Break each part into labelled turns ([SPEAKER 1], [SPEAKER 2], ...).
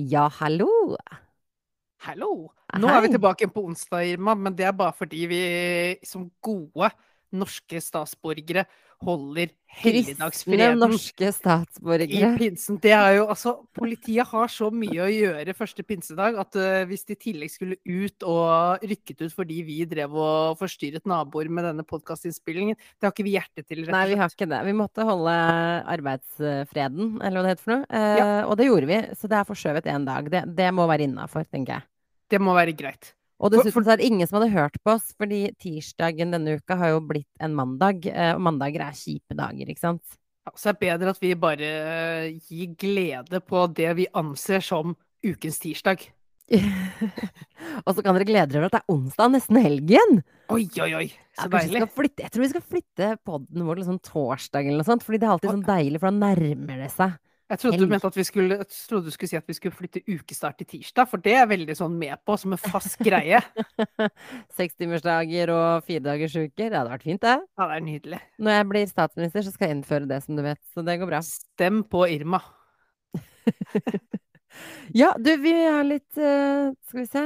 [SPEAKER 1] Ja, hallo!
[SPEAKER 2] Hallo! Nå er vi tilbake på onsdag, Irma, men det er bare fordi vi som gode norske statsborgere holder helligdagsfreden
[SPEAKER 1] norske
[SPEAKER 2] i pinsen. Det er jo altså Politiet har så mye å gjøre første pinsedag at uh, hvis de i tillegg skulle ut og rykket ut fordi vi drev og forstyrret naboer med denne podkastinnspillingen, det har ikke vi hjerte til, rett
[SPEAKER 1] Nei, vi har ikke det. Vi måtte holde arbeidsfreden, eller hva det heter for noe. Eh, Og det gjorde vi, så det er forskjøvet én dag. Det, det må være innafor, tenker jeg.
[SPEAKER 2] Det må være greit.
[SPEAKER 1] Og dessuten så er det ingen som hadde hørt på oss, fordi tirsdagen denne uka har jo blitt en mandag, eh, og mandager er kjipe dager, ikke sant?
[SPEAKER 2] Ja, så det er bedre at vi bare eh, gir glede på det vi anser som ukens tirsdag.
[SPEAKER 1] og så kan dere glede dere over at det er onsdag, nesten helgen!
[SPEAKER 2] Oi, oi, oi, så
[SPEAKER 1] ja,
[SPEAKER 2] deilig.
[SPEAKER 1] flytte, jeg tror vi skal flytte podden vår til liksom torsdag eller noe sånt, fordi det er alltid sånn deilig, for da nærmer det seg.
[SPEAKER 2] Jeg trodde du mente at vi skulle Jeg trodde du skulle si at vi skulle flytte ukestart til tirsdag, for det er veldig sånn med på som en fast greie.
[SPEAKER 1] Sekstimersdager og firedagersuker. Det hadde vært fint, det.
[SPEAKER 2] Ja, det er nydelig.
[SPEAKER 1] Når jeg blir statsminister, så skal jeg innføre det, som du vet. Så det går bra.
[SPEAKER 2] Stem på Irma.
[SPEAKER 1] Ja, du, vi har litt uh, Skal vi se.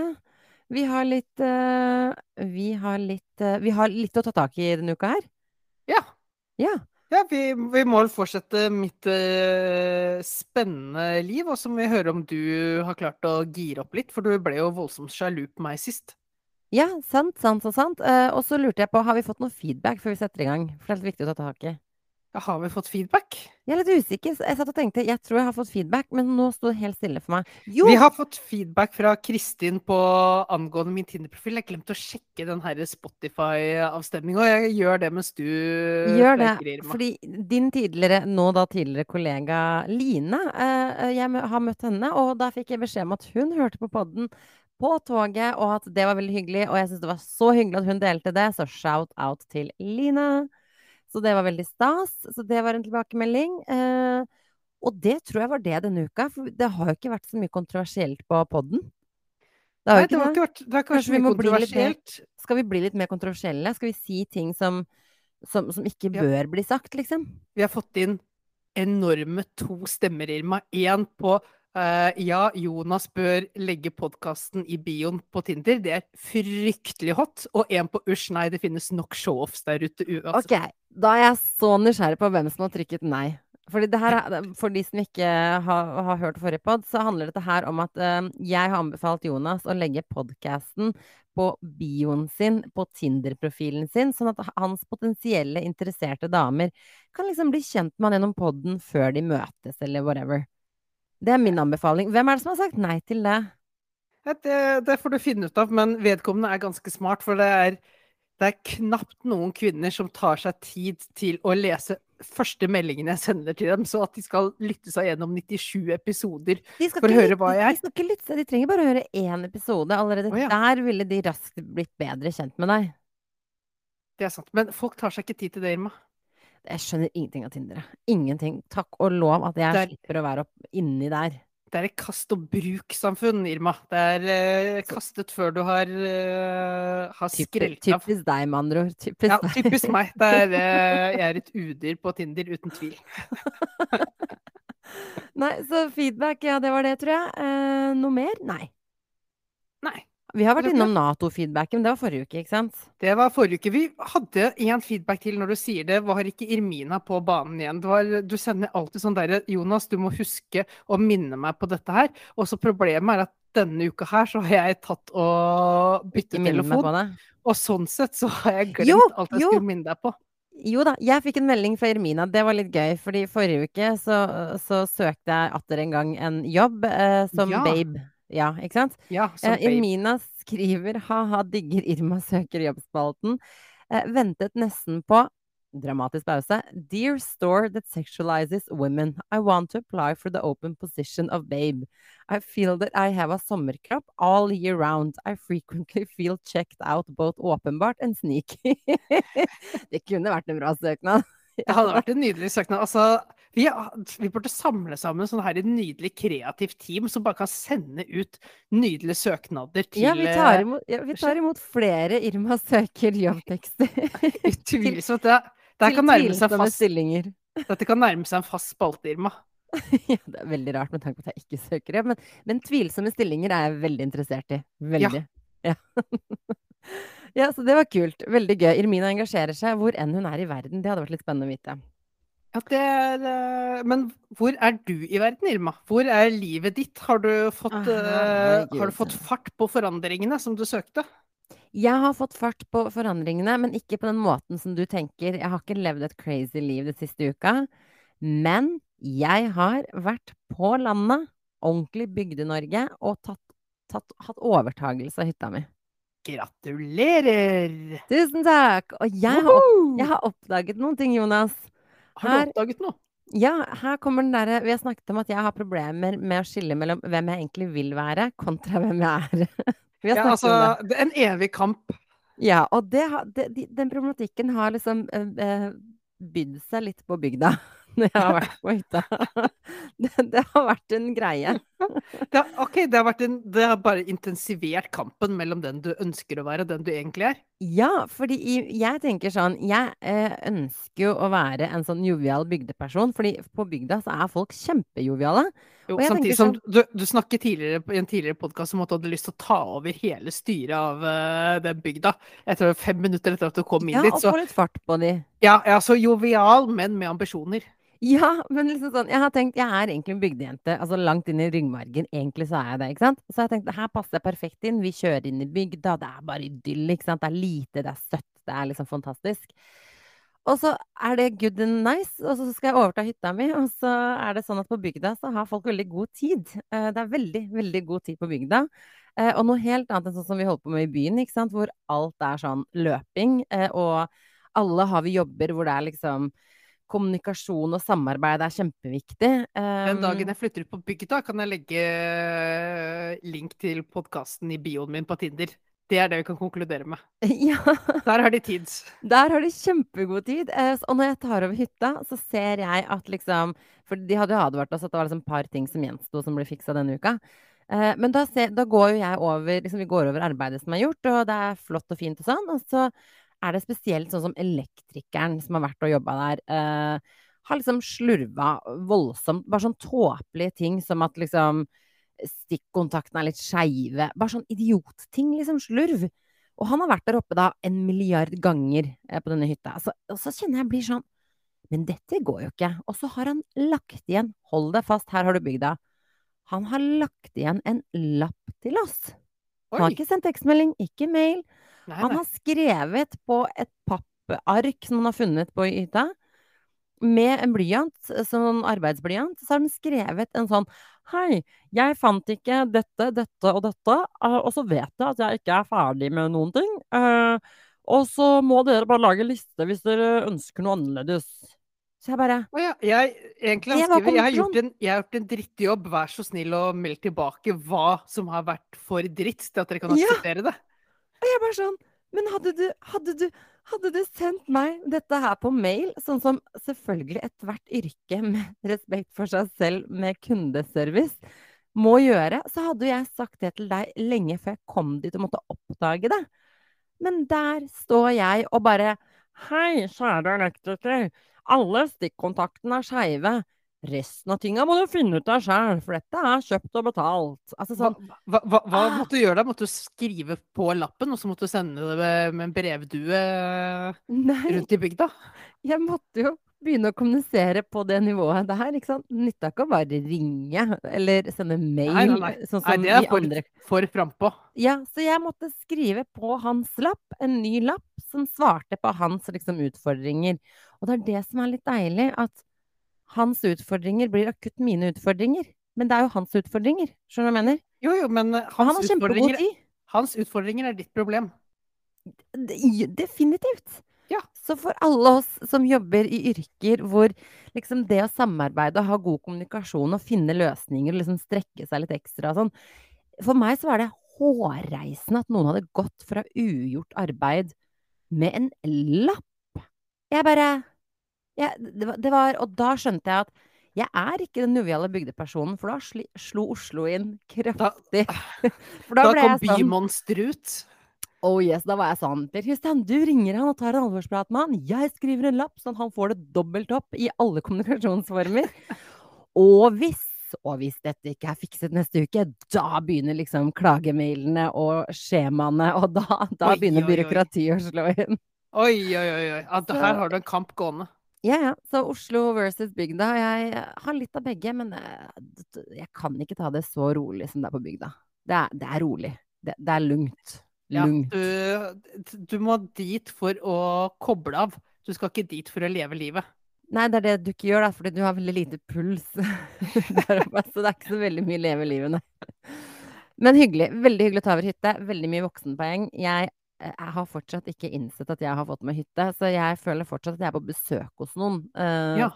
[SPEAKER 1] Vi har litt uh, Vi har litt uh, Vi har litt å ta tak i denne uka her.
[SPEAKER 2] Ja.
[SPEAKER 1] Ja.
[SPEAKER 2] Ja, vi, vi må vel fortsette mitt uh, spennende liv, og så må vi høre om du har klart å gire opp litt, for du ble jo voldsomt sjalu på meg sist.
[SPEAKER 1] Ja, sant, sant og sant. Uh, og så lurte jeg på, har vi fått noe feedback før vi setter i gang? For det er litt viktig å ta tak i.
[SPEAKER 2] Har vi fått feedback?
[SPEAKER 1] Jeg er litt usikker. Jeg satt og tenkte, jeg tror jeg har fått feedback, men nå sto det helt stille for meg. Jo!
[SPEAKER 2] Vi har fått feedback fra Kristin på angående min Tinder-profil. Jeg glemte å sjekke den her Spotify-avstemninga, og jeg gjør det mens du
[SPEAKER 1] Gjør det. Fordi din tidligere, nå da tidligere kollega Line, eh, jeg har møtt henne, og da fikk jeg beskjed om at hun hørte på podden på toget, og at det var veldig hyggelig. Og jeg syns det var så hyggelig at hun delte det, så shout out til Line. Så det var veldig stas. Så det var en tilbakemelding. Eh, og det tror jeg var det denne uka, for det har jo ikke vært så mye kontroversielt på podden. Det har
[SPEAKER 2] Nei,
[SPEAKER 1] jo
[SPEAKER 2] det
[SPEAKER 1] ikke
[SPEAKER 2] har
[SPEAKER 1] det.
[SPEAKER 2] ikke vært, det har ikke vært så mye
[SPEAKER 1] kontroversielt. bli litt mer-. Skal vi bli litt mer kontroversielle? Skal vi si ting som, som, som ikke
[SPEAKER 2] Ja.
[SPEAKER 1] bør bli sagt, liksom?
[SPEAKER 2] Vi har fått inn enorme to stemmer, Irma. Én på eh, ja, Jonas bør legge podkasten i bioen på Tinder. Det er fryktelig hot. Og en på usj, nei, det finnes nok show-offs der ute uansett.
[SPEAKER 1] Ok, da er jeg så nysgjerrig på hvem som har trykket nei. Fordi det her, er- for de som ikke har, har hørt forrige pod, så handler dette her om at uh, jeg har anbefalt Jonas å legge podcasten på bioen sin, på Tinder-profilen sin, sånn at hans potensielle interesserte damer kan liksom bli kjent med han gjennom podden før de møtes, eller whatever. Det er min anbefaling. Hvem er det som har sagt nei til det?
[SPEAKER 2] Det, det får du finne ut av, men vedkommende er ganske smart, for det er, det er knapt noen kvinner som tar seg tid til å lese første meldingen jeg sender til dem, så at de skal lytte seg gjennom 97 episoder. For å høre hva jeg- er.
[SPEAKER 1] De skal ikke lytte, seg, de trenger bare å høre én episode. Allerede
[SPEAKER 2] oh, ja.
[SPEAKER 1] der ville de raskt blitt bedre kjent med deg.
[SPEAKER 2] Det er sant. Men folk tar seg ikke tid til det, Irma.
[SPEAKER 1] Jeg skjønner ingenting av Tinder. Ingenting. Takk og lov at jeg
[SPEAKER 2] Det er-
[SPEAKER 1] slipper å være opp inni der.
[SPEAKER 2] Det er et kast og bruk-samfunn, Irma. Det er eh, kastet før du har, uh, har skrelt av.
[SPEAKER 1] Typisk deg, med andre ord. Typisk
[SPEAKER 2] Ja, typisk meg. Det er, eh, jeg er et udyr på Tinder, uten tvil.
[SPEAKER 1] Nei, så feedback, ja, det var det, tror jeg. Eh, noe mer? Nei.
[SPEAKER 2] Nei.
[SPEAKER 1] Vi har vært innom Nato-feedbacken, men det var forrige uke, ikke sant?
[SPEAKER 2] Det var forrige uke. Vi hadde én feedback til når du sier det. Var ikke Irmina på banen igjen? Det var, du sender alltid sånn derre Jonas, du må huske å minne meg på dette her. Og så problemet er at denne uka her så har jeg tatt og byttet telefon. Og sånn sett så har jeg glemt
[SPEAKER 1] Jo,
[SPEAKER 2] alt jeg
[SPEAKER 1] jo.
[SPEAKER 2] skulle minne deg på.
[SPEAKER 1] Jo da, jeg fikk en melding fra Irmina. Det var litt gøy, fordi forrige uke så, så søkte jeg atter en gang en jobb eh, som
[SPEAKER 2] Ja.
[SPEAKER 1] babe. Ja, ikke sant?
[SPEAKER 2] Ja, som
[SPEAKER 1] Eh,
[SPEAKER 2] babe.
[SPEAKER 1] Irmina skriver ha-ha, digger Irma søker jobbspalten. Eh, ventet nesten på Dramatisk pause. Dear store that sexualizes women. I want to apply for the open position of babe. I feel that I have a sommerkropp all year round. I frequently feel checked out both åpenbart and sneaky. det kunne vært en bra søknad.
[SPEAKER 2] Det hadde vært en nydelig søknad. Altså, vi, vi burde samle sammen sånn her et nydelig kreativt team som bare kan sende ut nydelige søknader til
[SPEAKER 1] Ja, vi tar
[SPEAKER 2] eh,
[SPEAKER 1] imot, ja, vi tar imot flere Irma søker jobbtekster.
[SPEAKER 2] Utvilsomt. Det, det
[SPEAKER 1] til
[SPEAKER 2] kan nærme seg fast,
[SPEAKER 1] stillinger.
[SPEAKER 2] dette kan nærme seg en fast spalte, Irma.
[SPEAKER 1] Ja, det er veldig rart med tanke på at jeg ikke søker det. Men, men tvilsomme stillinger er jeg veldig interessert i. Veldig. Ja. ja, så det var kult. Veldig gøy. Irmina engasjerer seg hvor enn hun er i verden. Det hadde vært litt spennende å vite.
[SPEAKER 2] Ja, det er, eh, men hvor er du i verden, Irma? Hvor er livet ditt? Har du fått,
[SPEAKER 1] Ah,
[SPEAKER 2] har du fått fart på forandringene som du søkte?
[SPEAKER 1] Jeg har fått fart på forandringene, men ikke på den måten som du tenker. Jeg har ikke levd et crazy liv den siste uka. Men jeg har vært på landet, ordentlig Bygde-Norge, og tatt, tatt, hatt overtagelse av hytta mi.
[SPEAKER 2] Gratulerer!
[SPEAKER 1] Tusen takk! Og jeg har, jeg har oppdaget noen ting, Jonas.
[SPEAKER 2] Har du oppdaget noe?
[SPEAKER 1] Ja, her kommer den derre Vi har snakket om at jeg har problemer med å skille mellom hvem jeg egentlig vil være, kontra hvem jeg er. Vi har
[SPEAKER 2] Ja, altså,
[SPEAKER 1] om det.
[SPEAKER 2] en evig kamp.
[SPEAKER 1] Ja, og det, det, den problematikken har liksom eh, eh, bydd seg litt på bygda når jeg har vært på hytta. Det, det har vært en greie.
[SPEAKER 2] Det, har- ok, det har, en, det har bare intensivert kampen mellom den du ønsker å være, og den du egentlig er.
[SPEAKER 1] Ja, fordi jeg tenker sånn Jeg eh, ønsker jo å være en sånn jovial bygdeperson, fordi på bygda så er folk kjempejoviale.
[SPEAKER 2] Jo, samtidig som
[SPEAKER 1] sånn-
[SPEAKER 2] du, du snakket tidligere, i en tidligere podkast om at du hadde lyst til å ta over hele styret av uh, den bygda. Tror fem minutter etter at du kom inn
[SPEAKER 1] Ja,
[SPEAKER 2] dit.
[SPEAKER 1] og få litt fart på de.
[SPEAKER 2] ja, ja, så jovial, men med ambisjoner.
[SPEAKER 1] Ja, men liksom sånn, jeg har tenkt, jeg er egentlig en bygdejente, altså langt inn i ryggmargen, egentlig så er jeg det, ikke sant? Så jeg tenkte, her passer jeg perfekt inn, vi kjører inn i bygda, det er bare idyll, ikke sant? Det er lite, det er søtt, det er liksom fantastisk. Og så er det good and nice, og så skal jeg overta hytta mi, og så er det sånn at på bygda så har folk veldig god tid. Eh, Det er veldig, veldig god tid på bygda. Eh, Og noe helt annet enn sånn som vi holder på med i byen, ikke sant? Hvor alt er sånn løping, eh, og alle har vi jobber hvor det er liksom kommunikasjon og samarbeid er kjempeviktig.
[SPEAKER 2] Den dagen jeg flytter ut på bygda, kan jeg legge eh, link til podkasten i bioen min på Tinder. Det er det vi kan konkludere med.
[SPEAKER 1] Ja,
[SPEAKER 2] Der har de tid.
[SPEAKER 1] der har de kjempegod tid. Eh, Og når jeg tar over hytta, så ser jeg at liksom For de hadde jo advart oss at det var liksom et par ting som gjensto som ble fiksa denne uka. Eh, Men da, ser, da går jo jeg over liksom Vi går over arbeidet som er gjort, og det er flott og fint og sånn. Og så er det spesielt sånn som elektrikeren som har vært og jobba der. eh, har liksom slurva voldsomt. Bare sånn tåpelige ting som at liksom stikkontaktene er litt skeive. Bare sånn idiotting, liksom. Slurv. Og han har vært der oppe da en milliard ganger eh, på denne hytta. Så, og så kjenner jeg blir sånn Men dette går jo ikke. Og så har han lagt igjen Hold deg fast, her har du bygda. Han har lagt igjen en lapp til oss. Han har ikke sendt tekstmelding, ikke mail.
[SPEAKER 2] Nei,
[SPEAKER 1] Han har skrevet på et pappark som han har funnet på hytta, med en blyant, sånn arbeidsblyant, så har han skrevet en sånn Hei, jeg fant ikke dette, dette og dette, eh, og så vet jeg at jeg ikke er ferdig med noen ting. eh, Og så må dere bare lage liste hvis dere ønsker noe annerledes. Så jeg bare
[SPEAKER 2] Å ja, jeg, egentlig
[SPEAKER 1] jeg,
[SPEAKER 2] skriver jeg har, gjort en, jeg har gjort en drittjobb, vær så snill å melde tilbake hva som har vært for dritt til at dere kan
[SPEAKER 1] Ja.
[SPEAKER 2] det.
[SPEAKER 1] Og jeg bare sånn Men hadde du, hadde du, hadde du sendt meg dette her på mail, sånn som selvfølgelig ethvert yrke med respekt for seg selv med kundeservice må gjøre, så hadde jeg sagt det til deg lenge før jeg kom dit og måtte oppdage det. Men der står jeg og bare Hei, kjære elektriker. Alle stikkontaktene er skeive. Resten av tinga må du finne ut av sjøl, for dette er kjøpt og betalt. Altså sånn
[SPEAKER 2] hva, hva, hva
[SPEAKER 1] Ah.
[SPEAKER 2] måtte du gjøre da? Måtte du skrive på lappen, og så måtte du sende det med- med en brevdue
[SPEAKER 1] Nei.
[SPEAKER 2] rundt i bygda?
[SPEAKER 1] jeg måtte jo begynne å kommunisere på det nivået der, ikke sant. Nytta ikke å bare ringe eller sende mail,
[SPEAKER 2] Nei, nei, nei.
[SPEAKER 1] sånn
[SPEAKER 2] Nei, det er for,
[SPEAKER 1] andre.
[SPEAKER 2] for frampå.
[SPEAKER 1] Ja, så jeg måtte skrive på hans lapp, en ny lapp, som svarte på hans liksom utfordringer. Og det er det som er litt deilig, at hans utfordringer blir akutt mine utfordringer. Men det er jo hans utfordringer, skjønner du hva jeg mener?
[SPEAKER 2] Jo, jo, men
[SPEAKER 1] hans, han
[SPEAKER 2] hans utfordringer, hans utfordringer er ditt problem.
[SPEAKER 1] Definitivt.
[SPEAKER 2] Ja.
[SPEAKER 1] Så for alle oss som jobber i yrker hvor liksom det å samarbeide og ha god kommunikasjon og finne løsninger og liksom strekke seg litt ekstra og sånn For meg så var det hårreisende at noen hadde gått fra ugjort arbeid med en lapp. Jeg bare jeg, det, var, det var Og da skjønte jeg at jeg er ikke den joviale bygdepersonen, for da sli, slo Oslo inn kraftig. For
[SPEAKER 2] Da,
[SPEAKER 1] da ble
[SPEAKER 2] kom
[SPEAKER 1] jeg sånn
[SPEAKER 2] bymonster ut.
[SPEAKER 1] Oh yes, da var jeg sånn Per Kristian, du ringer han og tar en alvorsprat med han. Jeg skriver en lapp sånn at han får det dobbelt opp i alle kommunikasjonsformer. Og hvis, og hvis dette ikke er fikset neste uke, da begynner liksom klagemailene og skjemaene, og da, da
[SPEAKER 2] Oi,
[SPEAKER 1] begynner byråkratiet å slå inn.
[SPEAKER 2] Oi, oi, oi. oi. Ja, her har du en kamp gående.
[SPEAKER 1] Ja, ja. Så Oslo versus bygda. Jeg har litt av begge, men eh, jeg kan ikke ta det så rolig som det er på bygda. Det er, det er rolig. Det, det er lungt.
[SPEAKER 2] Ja, du, du må dit for å koble av. Du skal ikke dit for å leve livet.
[SPEAKER 1] Nei, det er det du ikke gjør, da, fordi du har veldig lite puls. Så det er ikke så veldig mye leve livet, nei. Men hyggelig. Veldig hyggelig å ta over hytte. Veldig mye voksenpoeng. Jeg, jeg har fortsatt ikke innsett at jeg har fått meg hytte, så jeg føler fortsatt at jeg er på besøk hos noen. Eh,
[SPEAKER 2] Ja.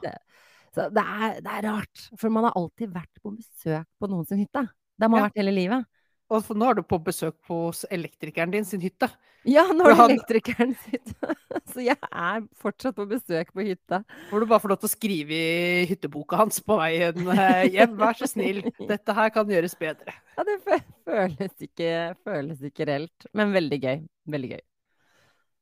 [SPEAKER 1] så det er, det er rart, for man har alltid vært på besøk på noen sin hytte. Det har man
[SPEAKER 2] Ja.
[SPEAKER 1] vært hele livet.
[SPEAKER 2] Og for nå er du på besøk hos elektrikeren din sin hytte.
[SPEAKER 1] Ja, nå er det
[SPEAKER 2] han-
[SPEAKER 1] elektrikeren hytte. Så jeg er fortsatt på besøk på hytta.
[SPEAKER 2] Hvor du bare får lov til å skrive i hytteboka hans på veien eh, hjem. Vær så snill, dette her kan gjøres bedre.
[SPEAKER 1] Ja, det føles ikke, føles ikke reelt, men veldig gøy. Veldig gøy.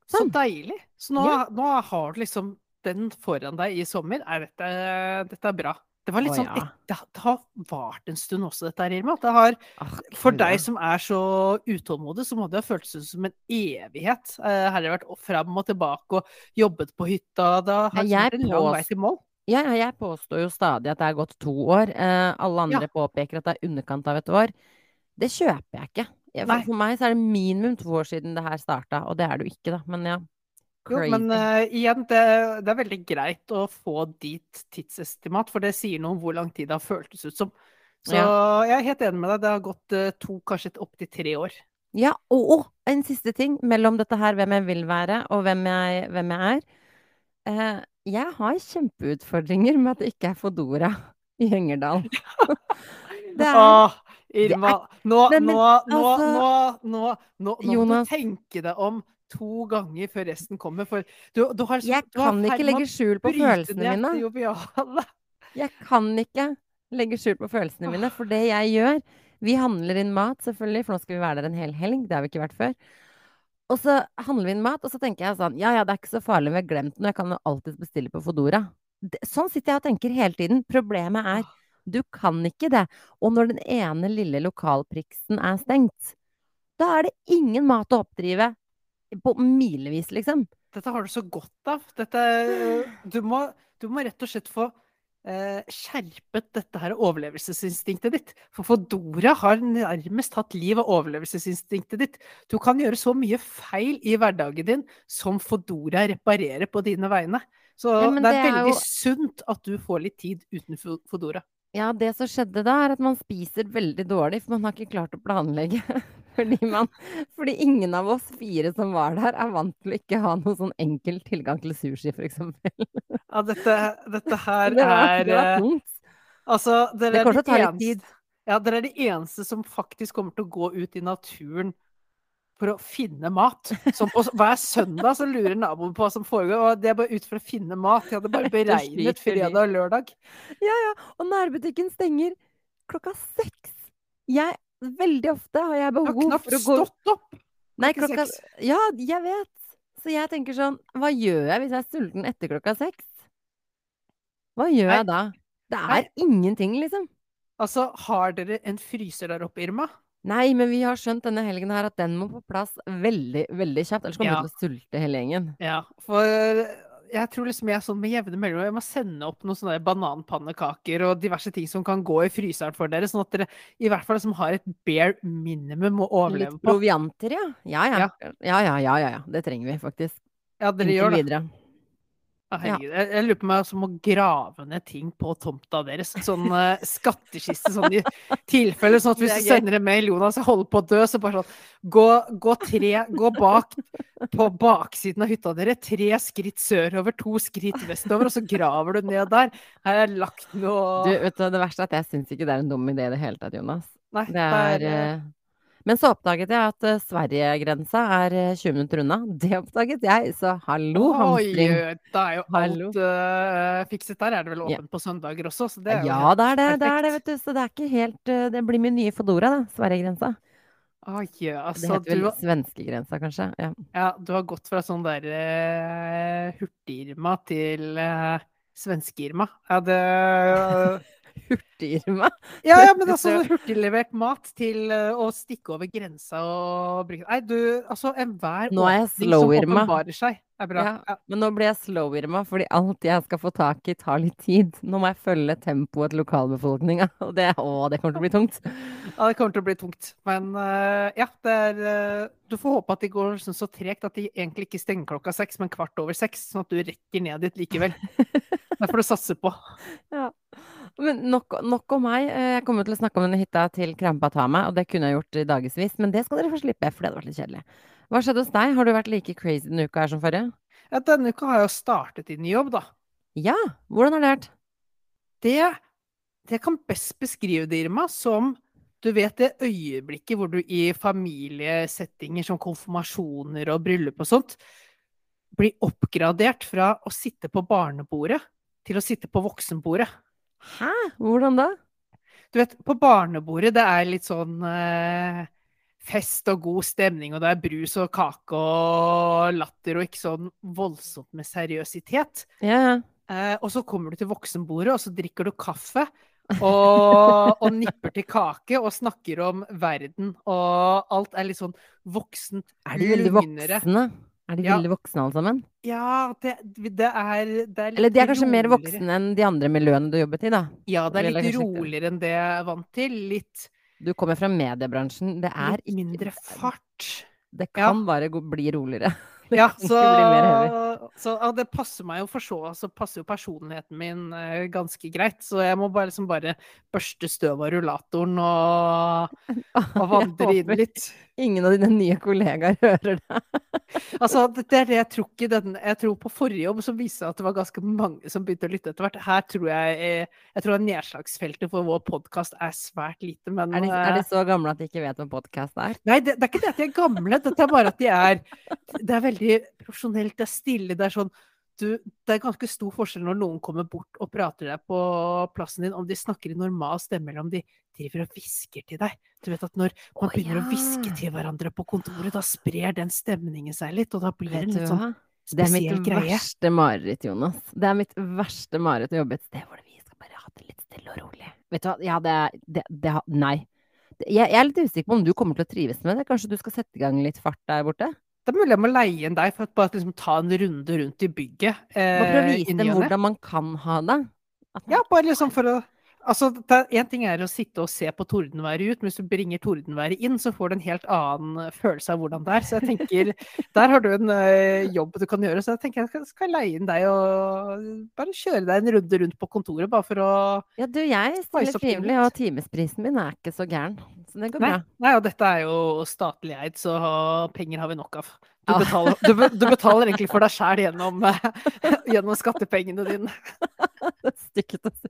[SPEAKER 2] Så deilig. Så nå,
[SPEAKER 1] Ja.
[SPEAKER 2] nå har du liksom den foran deg i sommer. Er dette, dette er bra. Det var litt
[SPEAKER 1] Å,
[SPEAKER 2] sånn
[SPEAKER 1] ja.
[SPEAKER 2] et, det, har- det har vart en stund også, dette her, Irma. Det har, for deg som er så utålmodig, så må det ha føltes som en evighet. Eh, her har det vært fram og tilbake og jobbet på hytta. Det har
[SPEAKER 1] Ja, jeg
[SPEAKER 2] en lang vei til mål.
[SPEAKER 1] Ja, ja, jeg påstår jo stadig at det er gått to år. Eh, alle andre påpeker at det er underkant av et år. Det kjøper jeg ikke. For, for meg så er det minimum to år siden det her starta, og det er det jo ikke, da. Men ja.
[SPEAKER 2] Jo, men uh, igjen, det, det er veldig greit å få dit tidsestimat, for det sier noe om hvor lang tid det har føltes ut som. Så jeg er helt enig med deg. Det har gått uh, to, kanskje opptil tre år.
[SPEAKER 1] Ja, og, og en siste ting mellom dette her, hvem jeg vil være, og hvem jeg, hvem jeg er. Uh, jeg har kjempeutfordringer med at det ikke er Fodora i Engerdal. Det er-
[SPEAKER 2] Irma, nå,
[SPEAKER 1] Nei, men
[SPEAKER 2] nå,
[SPEAKER 1] altså-
[SPEAKER 2] nå, nå, nå, nå må du tenke deg om to ganger før resten kommer, for du, du har,
[SPEAKER 1] Jeg
[SPEAKER 2] du
[SPEAKER 1] kan ikke legge skjul på følelsene mine. Jeg kan ikke legge skjul på følelsene mine, for det jeg gjør Vi handler inn mat, selvfølgelig, for nå skal vi være der en hel helg. Det har vi ikke vært før. Og så handler vi inn mat, og så tenker jeg sånn Ja ja, det er ikke så farlig, vi har glemt noe. Jeg kan jo alltid bestille på Fodora. Sånn sitter jeg og tenker hele tiden. Problemet er du kan ikke det. Og når den ene lille lokalpriksen er stengt, da er det ingen mat å oppdrive på milevis, liksom.
[SPEAKER 2] Dette har du så godt av. Dette, du, må, du må rett og slett få eh, skjerpet dette her overlevelsesinstinktet ditt. For Fodora har nærmest tatt liv av overlevelsesinstinktet ditt. Du kan gjøre så mye feil i hverdagen din som Fodora reparerer på dine vegne. Så
[SPEAKER 1] Ja,
[SPEAKER 2] det er
[SPEAKER 1] det er
[SPEAKER 2] veldig
[SPEAKER 1] jo-
[SPEAKER 2] sunt at du får litt tid uten Fo- Fodora.
[SPEAKER 1] Ja, det som skjedde da, er at man spiser veldig dårlig, for man har ikke klart å planlegge. Fordi, man, fordi ingen av oss fire som var der, er vant til å ikke ha noe sånn enkel tilgang til sushi, eksempel.
[SPEAKER 2] Ja, dette, dette her
[SPEAKER 1] Det var,
[SPEAKER 2] er
[SPEAKER 1] det var
[SPEAKER 2] eh,
[SPEAKER 1] tungt.
[SPEAKER 2] Altså, dere
[SPEAKER 1] Det
[SPEAKER 2] er
[SPEAKER 1] kommer til å ta
[SPEAKER 2] de
[SPEAKER 1] litt
[SPEAKER 2] eneste-
[SPEAKER 1] tid.
[SPEAKER 2] Ja, dere er de eneste som faktisk kommer til å gå ut i naturen for å finne mat. Som og hver søndag så lurer naboen på hva som foregår, og det er bare ut for å finne mat. De hadde bare beregnet fredag og lørdag. Ja, ja.
[SPEAKER 1] Og nærbutikken stenger klokka seks. Jeg, veldig ofte har jeg
[SPEAKER 2] Jeg har
[SPEAKER 1] behov
[SPEAKER 2] knapt
[SPEAKER 1] for å gå
[SPEAKER 2] stått opp!
[SPEAKER 1] Nei, klokka
[SPEAKER 2] seks.
[SPEAKER 1] Ja, jeg vet. Så jeg tenker sånn, hva gjør jeg hvis jeg er sulten etter klokka seks? Hva gjør
[SPEAKER 2] Nei.
[SPEAKER 1] jeg da? Det
[SPEAKER 2] Nei.
[SPEAKER 1] er ingenting, liksom.
[SPEAKER 2] Altså, har dere en fryser der oppe, Irma?
[SPEAKER 1] Nei, men vi har skjønt denne helgen her at den må på plass veldig, veldig kjapt. Ellers kommer
[SPEAKER 2] Ja.
[SPEAKER 1] vi til å sulte hele gjengen.
[SPEAKER 2] Ja, for jeg tror liksom jeg sånn med jevne mellomrom Jeg må sende opp noen sånne bananpannekaker og diverse ting som kan gå i fryseren for dere, sånn at dere i hvert fall liksom har et bare minimum å overleve
[SPEAKER 1] Litt
[SPEAKER 2] på.
[SPEAKER 1] provianter, ja. Ja ja.
[SPEAKER 2] Ja.
[SPEAKER 1] Ja ja, ja, ja. ja. Det trenger vi faktisk.
[SPEAKER 2] Ja, dere
[SPEAKER 1] Inntil
[SPEAKER 2] gjør det.
[SPEAKER 1] videre.
[SPEAKER 2] Ja. Jeg, jeg lurer på om jeg å må grave ned ting på tomta deres. Sånn uh, skattkiste, sånn i tilfelle. Sånn at hvis
[SPEAKER 1] Det er
[SPEAKER 2] du sender en mail, Jonas, jeg holder på å dø, så bare sånn Gå, gå tre Gå bak på baksiden av hytta dere. Tre skritt sørover, to skritt vestover, og så graver du ned der. Her er lagt lagt
[SPEAKER 1] Du, vet du, det verste er at jeg syns ikke det er en dum idé i det hele tatt, Jonas.
[SPEAKER 2] Nei,
[SPEAKER 1] Det er eh, Men så oppdaget jeg at Sverigegrensa er eh, 20 minutter unna. Det oppdaget jeg, så hallo, hamstring.
[SPEAKER 2] Oi, da er jo
[SPEAKER 1] Hallo.
[SPEAKER 2] alt uh, fikset der. Er det vel åpent på søndager også? Så det er
[SPEAKER 1] Ja, det er det, det er det, vet du. Så det er ikke helt uh, Det blir min nye Fodora, da. Sverigegrensa.
[SPEAKER 2] altså,
[SPEAKER 1] Det heter vel
[SPEAKER 2] du,
[SPEAKER 1] svenskegrensa, kanskje. Ja.
[SPEAKER 2] Ja, du har gått fra sånn der uh, hurtig-Irma til uh, svenske-Irma. Ja, det
[SPEAKER 1] Hurtig-Irma.
[SPEAKER 2] Ja, ja, men altså hurtiglevert mat til eh, å stikke over grensa og bruke Nei, du, altså enhver
[SPEAKER 1] er
[SPEAKER 2] åpning som åpenbarer seg, er bra.
[SPEAKER 1] Ja,
[SPEAKER 2] Ja.
[SPEAKER 1] men nå blir jeg slow-Irma, fordi alt jeg skal få tak i, tar litt tid. Nå må jeg følge tempoet til lokalbefolkninga, og det, å, det kommer til å bli tungt.
[SPEAKER 2] Ja, det kommer til å bli tungt. Men uh, ja, det er uh, Du får håpe at det går sånn så tregt at de egentlig ikke stenger klokka seks, men kvart over seks, sånn at du rekker ned dit likevel. Det får du satse på.
[SPEAKER 1] Ja. Men nok, nok om meg. Eh, Jeg kommer til å snakke om denne hytta til krampa tar meg, og det kunne jeg gjort i dagevis, men det skal dere få slippe, for det hadde vært litt kjedelig. Hva skjedde hos deg? Har du vært like crazy denne uka her som forrige?
[SPEAKER 2] Ja, denne uka har jeg jo startet i ny jobb, da.
[SPEAKER 1] Ja, hvordan har det vært?
[SPEAKER 2] Det, det kan best beskrive det, Irma, som du vet det øyeblikket hvor du i familiesettinger som konfirmasjoner og bryllup og sånt, blir oppgradert fra å sitte på barnebordet til å sitte på voksenbordet.
[SPEAKER 1] Hæ? Hvordan da?
[SPEAKER 2] Du vet, på barnebordet det er litt sånn eh, fest og god stemning, og det er brus og kake og latter, og ikke sånn voldsomt med seriøsitet.
[SPEAKER 1] Ja, ja.
[SPEAKER 2] Eh, og så kommer du til voksenbordet, og så drikker du kaffe. Og, og nipper til kake og snakker om verden, og alt er litt sånn voksent,
[SPEAKER 1] Er de veldig voksne? Er de
[SPEAKER 2] Ja.
[SPEAKER 1] veldig voksne alle sammen?
[SPEAKER 2] Ja, det, det, er, det er
[SPEAKER 1] Eller de er kanskje mer voksne enn de andre miljøene du jobbet i, da?
[SPEAKER 2] Ja, det er litt
[SPEAKER 1] kanskje
[SPEAKER 2] roligere enn det jeg er vant til. Litt,
[SPEAKER 1] Du kommer fra mediebransjen. Det er
[SPEAKER 2] litt mindre fart.
[SPEAKER 1] Det
[SPEAKER 2] Ja.
[SPEAKER 1] kan bare bli roligere. Det
[SPEAKER 2] Ja, så, så ja, det passer meg jo for så, så passer jo personligheten min eh, ganske greit. Så jeg må bare liksom bare børste støv av rullatoren og, og vandre inn litt.
[SPEAKER 1] Ingen av dine nye kollegaer hører det.
[SPEAKER 2] Altså, det er det jeg tror ikke den Jeg tror på forrige jobb så viste at det var ganske mange som begynte å lytte etter hvert. Her tror jeg eh, Jeg tror nedslagsfeltet for vår podkast er svært lite, men
[SPEAKER 1] Er de,
[SPEAKER 2] eh,
[SPEAKER 1] er de så gamle at de ikke vet hva podkast er?
[SPEAKER 2] Nei, det, det er ikke det at de er gamle, Det er bare at de er Det er veldig profesjonelt, det er stille, det er sånn du, det er ganske stor forskjell når noen kommer bort og prater deg på plassen din, om de snakker i normal stemme, eller om de driver og hvisker til deg. Du vet at når man begynner å
[SPEAKER 1] ja.
[SPEAKER 2] hviske til hverandre på kontoret, da sprer den stemningen seg litt, og da blir det en litt sånn
[SPEAKER 1] hva? Det er mitt
[SPEAKER 2] greie.
[SPEAKER 1] verste mareritt, Jonas. Det er mitt verste mareritt å jobbe et sted hvor vi skal bare ha det litt stille og rolig. Vet du hva, ja, det, det, det Nei. Jeg, jeg er litt usikker på om du kommer til å trives med det. Kanskje du skal sette i gang litt fart der borte?
[SPEAKER 2] Det er mulig jeg må leie inn deg for å bare liksom ta en runde rundt i bygget.
[SPEAKER 1] Eh, prøve å vise dem hvordan man kan ha det. Man-
[SPEAKER 2] Ja, bare liksom for å Altså, Én ting er å sitte og se på tordenværet ut, men hvis du bringer tordenværet inn, så får du en helt annen følelse av hvordan det er. Så jeg tenker, der har du en eh, jobb du kan gjøre. Så jeg tenker jeg skal, skal leie inn deg og bare kjøre deg en runde rundt på kontoret, bare for å
[SPEAKER 1] Ja, du, jeg stiller
[SPEAKER 2] litt.
[SPEAKER 1] og timesprisen min er ikke så gæren. Så det går
[SPEAKER 2] Nei,
[SPEAKER 1] bra.
[SPEAKER 2] nei, og dette er jo statlig eid, så penger har vi nok av. Du betaler, du, du betaler egentlig for deg sjæl gjennom, eh, gjennom skattepengene dine.
[SPEAKER 1] Det er stygt å si.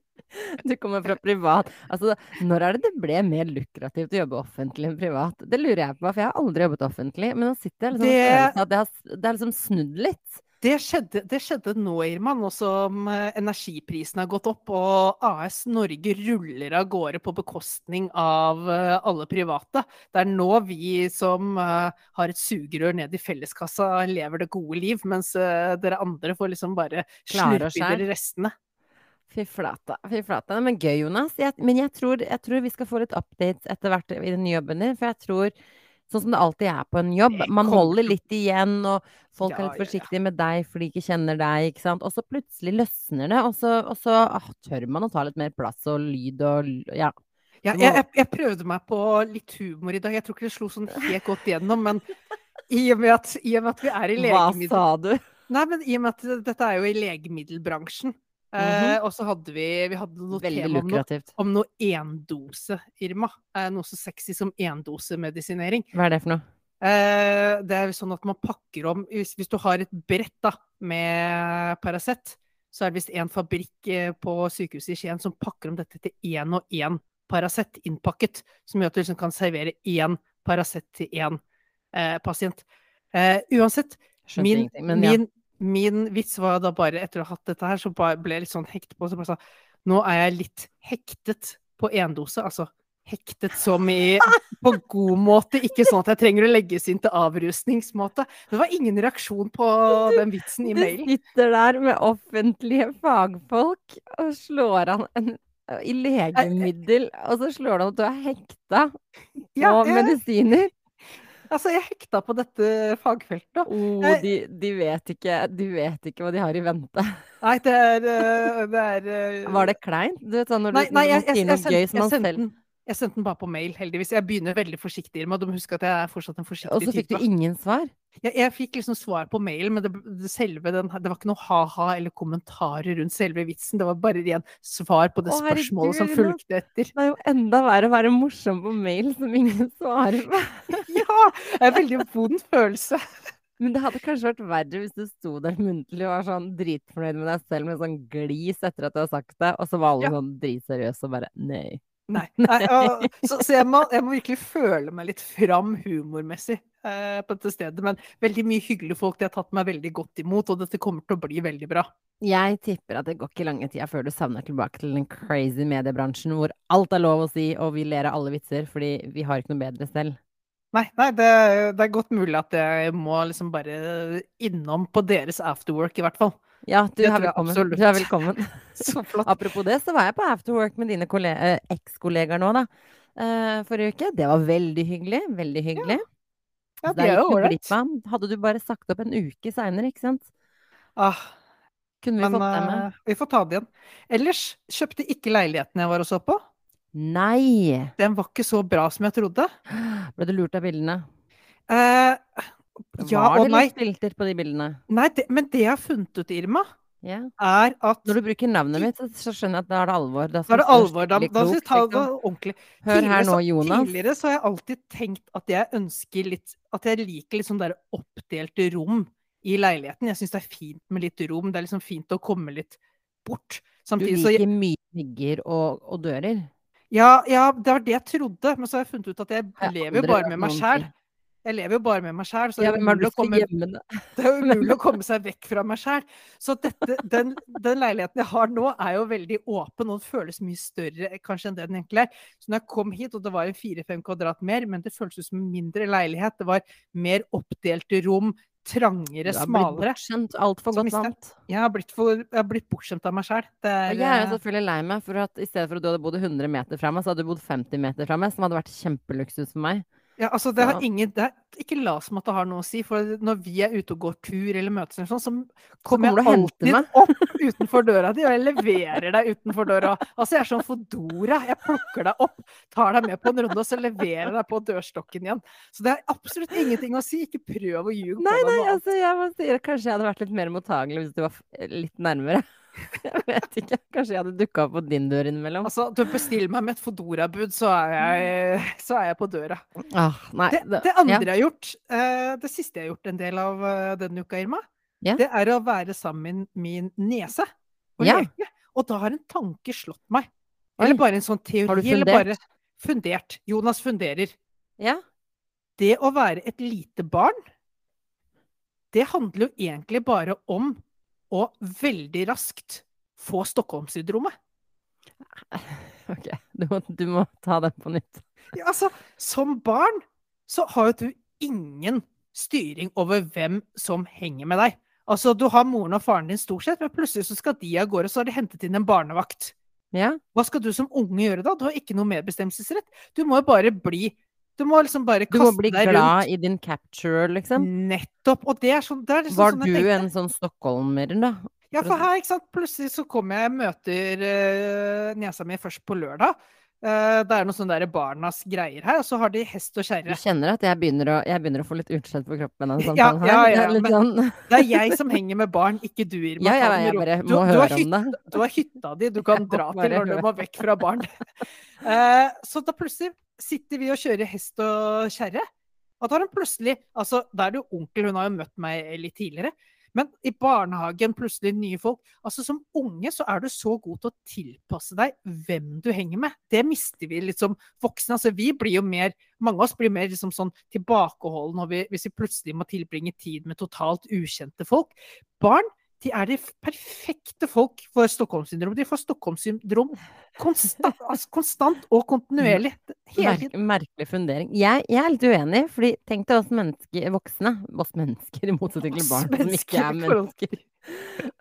[SPEAKER 1] Du kommer fra privat. Altså, når er det det ble mer lukrativt å jobbe offentlig enn privat? Det lurer jeg på, for jeg har aldri jobbet offentlig. Men nå sitter jeg liksom
[SPEAKER 2] Det-
[SPEAKER 1] følelsen at det har, det har liksom snudd litt.
[SPEAKER 2] Det skjedde, det skjedde nå, Irma, nå som energiprisene energiprisen har gått opp og AS Norge ruller av gårde på bekostning av eh, alle private. Det er nå vi som eh, har et sugerør ned i felleskassa, lever det gode liv, mens eh, dere andre får liksom bare slurpe i dere restene.
[SPEAKER 1] Fy flata. Fy flata. Men gøy, Jonas. Jeg, men jeg tror, jeg tror vi skal få litt updates etter hvert i den jobben din. For jeg tror, sånn som det alltid er på en jobb, man holder litt igjen, og folk
[SPEAKER 2] Ja,
[SPEAKER 1] er
[SPEAKER 2] litt
[SPEAKER 1] litt
[SPEAKER 2] ja.
[SPEAKER 1] forsiktige med deg fordi de ikke kjenner deg, ikke sant. Og så plutselig løsner det, og så, og så ah, tør man å ta litt mer plass og lyd og Ja.
[SPEAKER 2] Ja, jeg, jeg, prøvde meg på litt humor i dag. Jeg tror ikke det slo sånn helt godt gjennom, men i og med at, i og med at vi er i
[SPEAKER 1] Hva sa du?
[SPEAKER 2] Nei, men i og med at dette er jo i legemiddelbransjen, eh, og så hadde vi, vi hadde noe.
[SPEAKER 1] Veldig
[SPEAKER 2] tema om noe, om noe endose, Irma. Uh, noe så sexy som endosemedisinering.
[SPEAKER 1] Hva er det for noe?
[SPEAKER 2] Uh, det er sånn at man pakker om Hvis, hvis du har et brett da, med Paracet, så er det visst en fabrikk på sykehuset i Skien som pakker om dette til én og én Paracet innpakket. Som gjør at du liksom kan servere én Paracet til én pasient. Uansett, min,
[SPEAKER 1] ja.
[SPEAKER 2] min, min vits var da bare, etter å ha hatt dette her, så ble jeg litt sånn hektet på. Så bare sa nå er jeg litt hektet på endose. Altså hektet som i på god måte, ikke sånn at jeg trenger å legges inn til avrusningsmåte. Det var ingen reaksjon på den vitsen i
[SPEAKER 1] Du sitter der med offentlige fagfolk og slår an en i legemiddel, og så slår det an at du er hekta på
[SPEAKER 2] Ja,
[SPEAKER 1] medisiner.
[SPEAKER 2] Altså, jeg hekta på dette fagfeltet.
[SPEAKER 1] Oh, de, de vet ikke De vet ikke hva de har i vente.
[SPEAKER 2] Nei, det er, eh, det er eh,
[SPEAKER 1] Var det kleint? Du vet sånn når du,
[SPEAKER 2] Nei, nei jeg, jeg,
[SPEAKER 1] gøy som man selv
[SPEAKER 2] jeg sendte den bare på mail, heldigvis. Jeg begynner veldig forsiktig, Irma. Du må huske at jeg er fortsatt en
[SPEAKER 1] Og så fikk du ingen svar?
[SPEAKER 2] Jeg, jeg fikk liksom svar på mail, men det, det, selve den, det var ikke noe ha-ha eller kommentarer rundt selve vitsen. Det var bare ren svar på det
[SPEAKER 1] Å,
[SPEAKER 2] spørsmålet som
[SPEAKER 1] herregud,
[SPEAKER 2] fulgte etter.
[SPEAKER 1] Det er jo enda verre å være morsom på mail som ingen svarer på.
[SPEAKER 2] Ja! Det er en veldig vond følelse.
[SPEAKER 1] Men det hadde kanskje vært verre hvis du sto der muntlig og var sånn dritfornøyd med deg selv med sånn glis etter at du har sagt det, og så var alle
[SPEAKER 2] Ja.
[SPEAKER 1] sånn dritseriøse og bare nei.
[SPEAKER 2] Nei. nei og, så så jeg, må, jeg må virkelig føle meg litt fram humormessig eh, på dette stedet. Men veldig mye hyggelige folk. De har tatt meg veldig godt imot, og dette kommer til å bli veldig bra.
[SPEAKER 1] Jeg tipper at det går ikke lange tida før du savner tilbake til den crazy mediebransjen hvor alt er lov å si, og vi ler av alle vitser fordi vi har ikke noe bedre selv.
[SPEAKER 2] Nei, nei det, det er godt mulig at jeg må liksom bare innom på deres afterwork, i hvert fall.
[SPEAKER 1] Ja, du er velkommen. Du er velkommen.
[SPEAKER 2] Så flott.
[SPEAKER 1] Apropos det, så var jeg på afterwork med dine eh, ekskollegaer nå, da. Uh, forrige uke. Det var veldig hyggelig. Veldig hyggelig.
[SPEAKER 2] Ja,
[SPEAKER 1] ja
[SPEAKER 2] det er jo ålreit.
[SPEAKER 1] Hadde du bare sagt opp en uke seinere, ikke sant?
[SPEAKER 2] Ah,
[SPEAKER 1] Kunne vi
[SPEAKER 2] men
[SPEAKER 1] fått det med?
[SPEAKER 2] eh, vi får ta det igjen. Ellers kjøpte ikke leiligheten jeg var og så på.
[SPEAKER 1] Nei!
[SPEAKER 2] Den var ikke så bra som jeg trodde.
[SPEAKER 1] Ble du lurt av bildene?
[SPEAKER 2] Eh, ja
[SPEAKER 1] var det
[SPEAKER 2] nei.
[SPEAKER 1] litt filter på de bildene?
[SPEAKER 2] nei det, men det jeg har funnet ut, Irma,
[SPEAKER 1] yeah.
[SPEAKER 2] er at
[SPEAKER 1] Når du bruker navnet mitt, så, skjønner jeg at da er det alvor. Da
[SPEAKER 2] er det alvor. Da, da skal jeg det
[SPEAKER 1] var
[SPEAKER 2] ordentlig.
[SPEAKER 1] Hør her nå,
[SPEAKER 2] så-
[SPEAKER 1] Jonas.
[SPEAKER 2] Tidligere så har jeg alltid tenkt at jeg ønsker litt At jeg liker litt sånn der oppdelte rom i leiligheten. Jeg syns det er fint med litt rom. Det er liksom fint å komme litt bort.
[SPEAKER 1] Du
[SPEAKER 2] Samtidig så
[SPEAKER 1] liker mye vegger og, og dører.
[SPEAKER 2] ja, ja, det var det jeg trodde, men så har jeg funnet ut at jeg lever jo bare med meg sjæl. Jeg lever jo bare med meg sjæl, så det er å komme
[SPEAKER 1] det?
[SPEAKER 2] Er jo umulig å komme seg vekk fra meg sjæl. Så dette, den, den leiligheten jeg har nå, er jo veldig åpen, og den føles mye større eh, kanskje enn det den egentlig er. Så når jeg kom hit, og det var en fire-fem kvadrat mer, men det føltes som en mindre leilighet. Det var mer oppdelte rom, trangere, smalere.
[SPEAKER 1] Du har blitt bortskjemt, altfor godt vant.
[SPEAKER 2] Jeg har blitt, for, jeg har blitt bortskjemt av meg sjæl.
[SPEAKER 1] Jeg er jo selvfølgelig lei meg for at i stedet for at du hadde bodd 100 meter fra meg, så hadde du bodd 50 meter fra meg, som hadde vært kjempeluksus for meg.
[SPEAKER 2] Ja, altså det har ingen, det er, ikke la som at det har noe å si, for når vi er ute og går tur eller møtes eller sånn, så
[SPEAKER 1] kommer
[SPEAKER 2] kommer
[SPEAKER 1] du
[SPEAKER 2] jeg alltid
[SPEAKER 1] meg.
[SPEAKER 2] opp utenfor døra di, og jeg leverer deg utenfor døra. Altså jeg er sånn Fodora. Jeg plukker deg opp, tar deg med på en runde, og så leverer jeg deg på dørstokken igjen. Så det er absolutt ingenting å si. Ikke prøv å ljuge på
[SPEAKER 1] Nei, nei, altså jeg må si kanskje jeg hadde vært litt mer mottagelig hvis du var litt nærmere. Jeg vet ikke. Kanskje jeg hadde dukka opp på din dør innimellom.
[SPEAKER 2] Altså, du bestiller meg med et Fodora-bud, så, så er jeg på døra.
[SPEAKER 1] Ah, nei,
[SPEAKER 2] Det,
[SPEAKER 1] det-
[SPEAKER 2] andre
[SPEAKER 1] ja.
[SPEAKER 2] jeg har gjort, eh, det siste jeg har gjort en del av eh, denne uka, Irma,
[SPEAKER 1] Ja.
[SPEAKER 2] det er å være sammen med min nese og
[SPEAKER 1] Ja.
[SPEAKER 2] leke. Og da har en tanke slått meg.
[SPEAKER 1] Oi.
[SPEAKER 2] Eller bare en sånn teori.
[SPEAKER 1] Har du
[SPEAKER 2] Eller
[SPEAKER 1] fundert?
[SPEAKER 2] bare fundert. Jonas funderer.
[SPEAKER 1] Ja.
[SPEAKER 2] Det å være et lite barn, det handler jo egentlig bare om å veldig raskt få Stockholm-syndromet.
[SPEAKER 1] Ok, du må, du må ta den på nytt.
[SPEAKER 2] Ja, altså, som barn så har jo du ingen styring over hvem som henger med deg. Altså, du har moren og faren din stort sett, men plutselig så skal de av gårde, så har de hentet inn en barnevakt.
[SPEAKER 1] Ja.
[SPEAKER 2] Hva skal du som unge gjøre da? Du har ikke noe medbestemmelsesrett. Du må jo bare bli Du må liksom bare kaste deg rundt.
[SPEAKER 1] Du må bli glad
[SPEAKER 2] rundt.
[SPEAKER 1] i din capture, liksom.
[SPEAKER 2] Nettopp. Og det er sånn, det er liksom
[SPEAKER 1] Var
[SPEAKER 2] sånn
[SPEAKER 1] du en sånn stockholmer, da?
[SPEAKER 2] Ja, for her, ikke sant. Plutselig så kommer jeg, møter uh, niesa mi først på lørdag. Uh, det er noen sånne der barnas greier her, og så har de hest og
[SPEAKER 1] Du kjenner at jeg begynner å, jeg begynner å få litt utslett på kroppen av
[SPEAKER 2] Ja,
[SPEAKER 1] samtalen her?
[SPEAKER 2] ja, ja,
[SPEAKER 1] er litt
[SPEAKER 2] men-
[SPEAKER 1] sånn
[SPEAKER 2] Det er jeg som henger med barn, ikke du, Irma.
[SPEAKER 1] Ja, ja,
[SPEAKER 2] det
[SPEAKER 1] jeg bare må
[SPEAKER 2] du høre
[SPEAKER 1] høre om det.
[SPEAKER 2] Du har hytta di du kan dra til når du må vekk fra barn. Uh, så da plutselig sitter vi og kjører hest og kjerre. Har hun plutselig Altså, da er det jo onkel, hun har jo møtt meg litt tidligere. Men i barnehagen, plutselig nye folk. Altså Som unge så er du så god til å tilpasse deg hvem du henger med. Det mister vi litt som voksne. Altså Vi blir jo mer Mange av oss blir mer liksom sånn tilbakeholdne hvis vi plutselig må tilbringe tid med totalt ukjente folk. Barn de er de perfekte folk for Stockholm-syndrom. De får Stockholm-syndrom konstant, altså konstant og kontinuerlig.
[SPEAKER 1] Merk, merkelig fundering. Jeg, jeg er litt uenig, fordi tenk deg oss mennesker, voksne, oss mennesker, i motsetning til barn som ikke er
[SPEAKER 2] mennesker.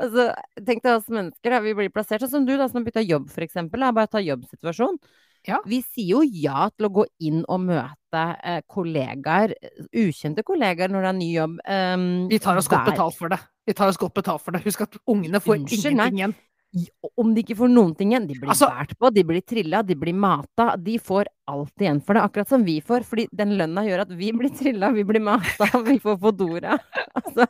[SPEAKER 1] Altså, tenk deg oss mennesker, da. Vi blir plassert sånn som du, da, som har bytta jobb, for eksempel. Bare ta jobbsituasjon.
[SPEAKER 2] Ja.
[SPEAKER 1] Vi sier jo ja til å gå inn og møte eh, kollegaer, ukjente kollegaer, når det er ny jobb. Um,
[SPEAKER 2] Vi tar oss godt betalt for det. Vi tar oss godt betalt for det. Husk at ungene får
[SPEAKER 1] Unnskyld,
[SPEAKER 2] ingenting igjen.
[SPEAKER 1] Om de ikke får noen ting igjen. De blir
[SPEAKER 2] Altså-
[SPEAKER 1] båret på, de blir trilla, de blir mata. De får alt igjen for det, akkurat som vi får. Fordi den lønna gjør at vi blir trilla, vi blir mata, vi får Fodora. Altså,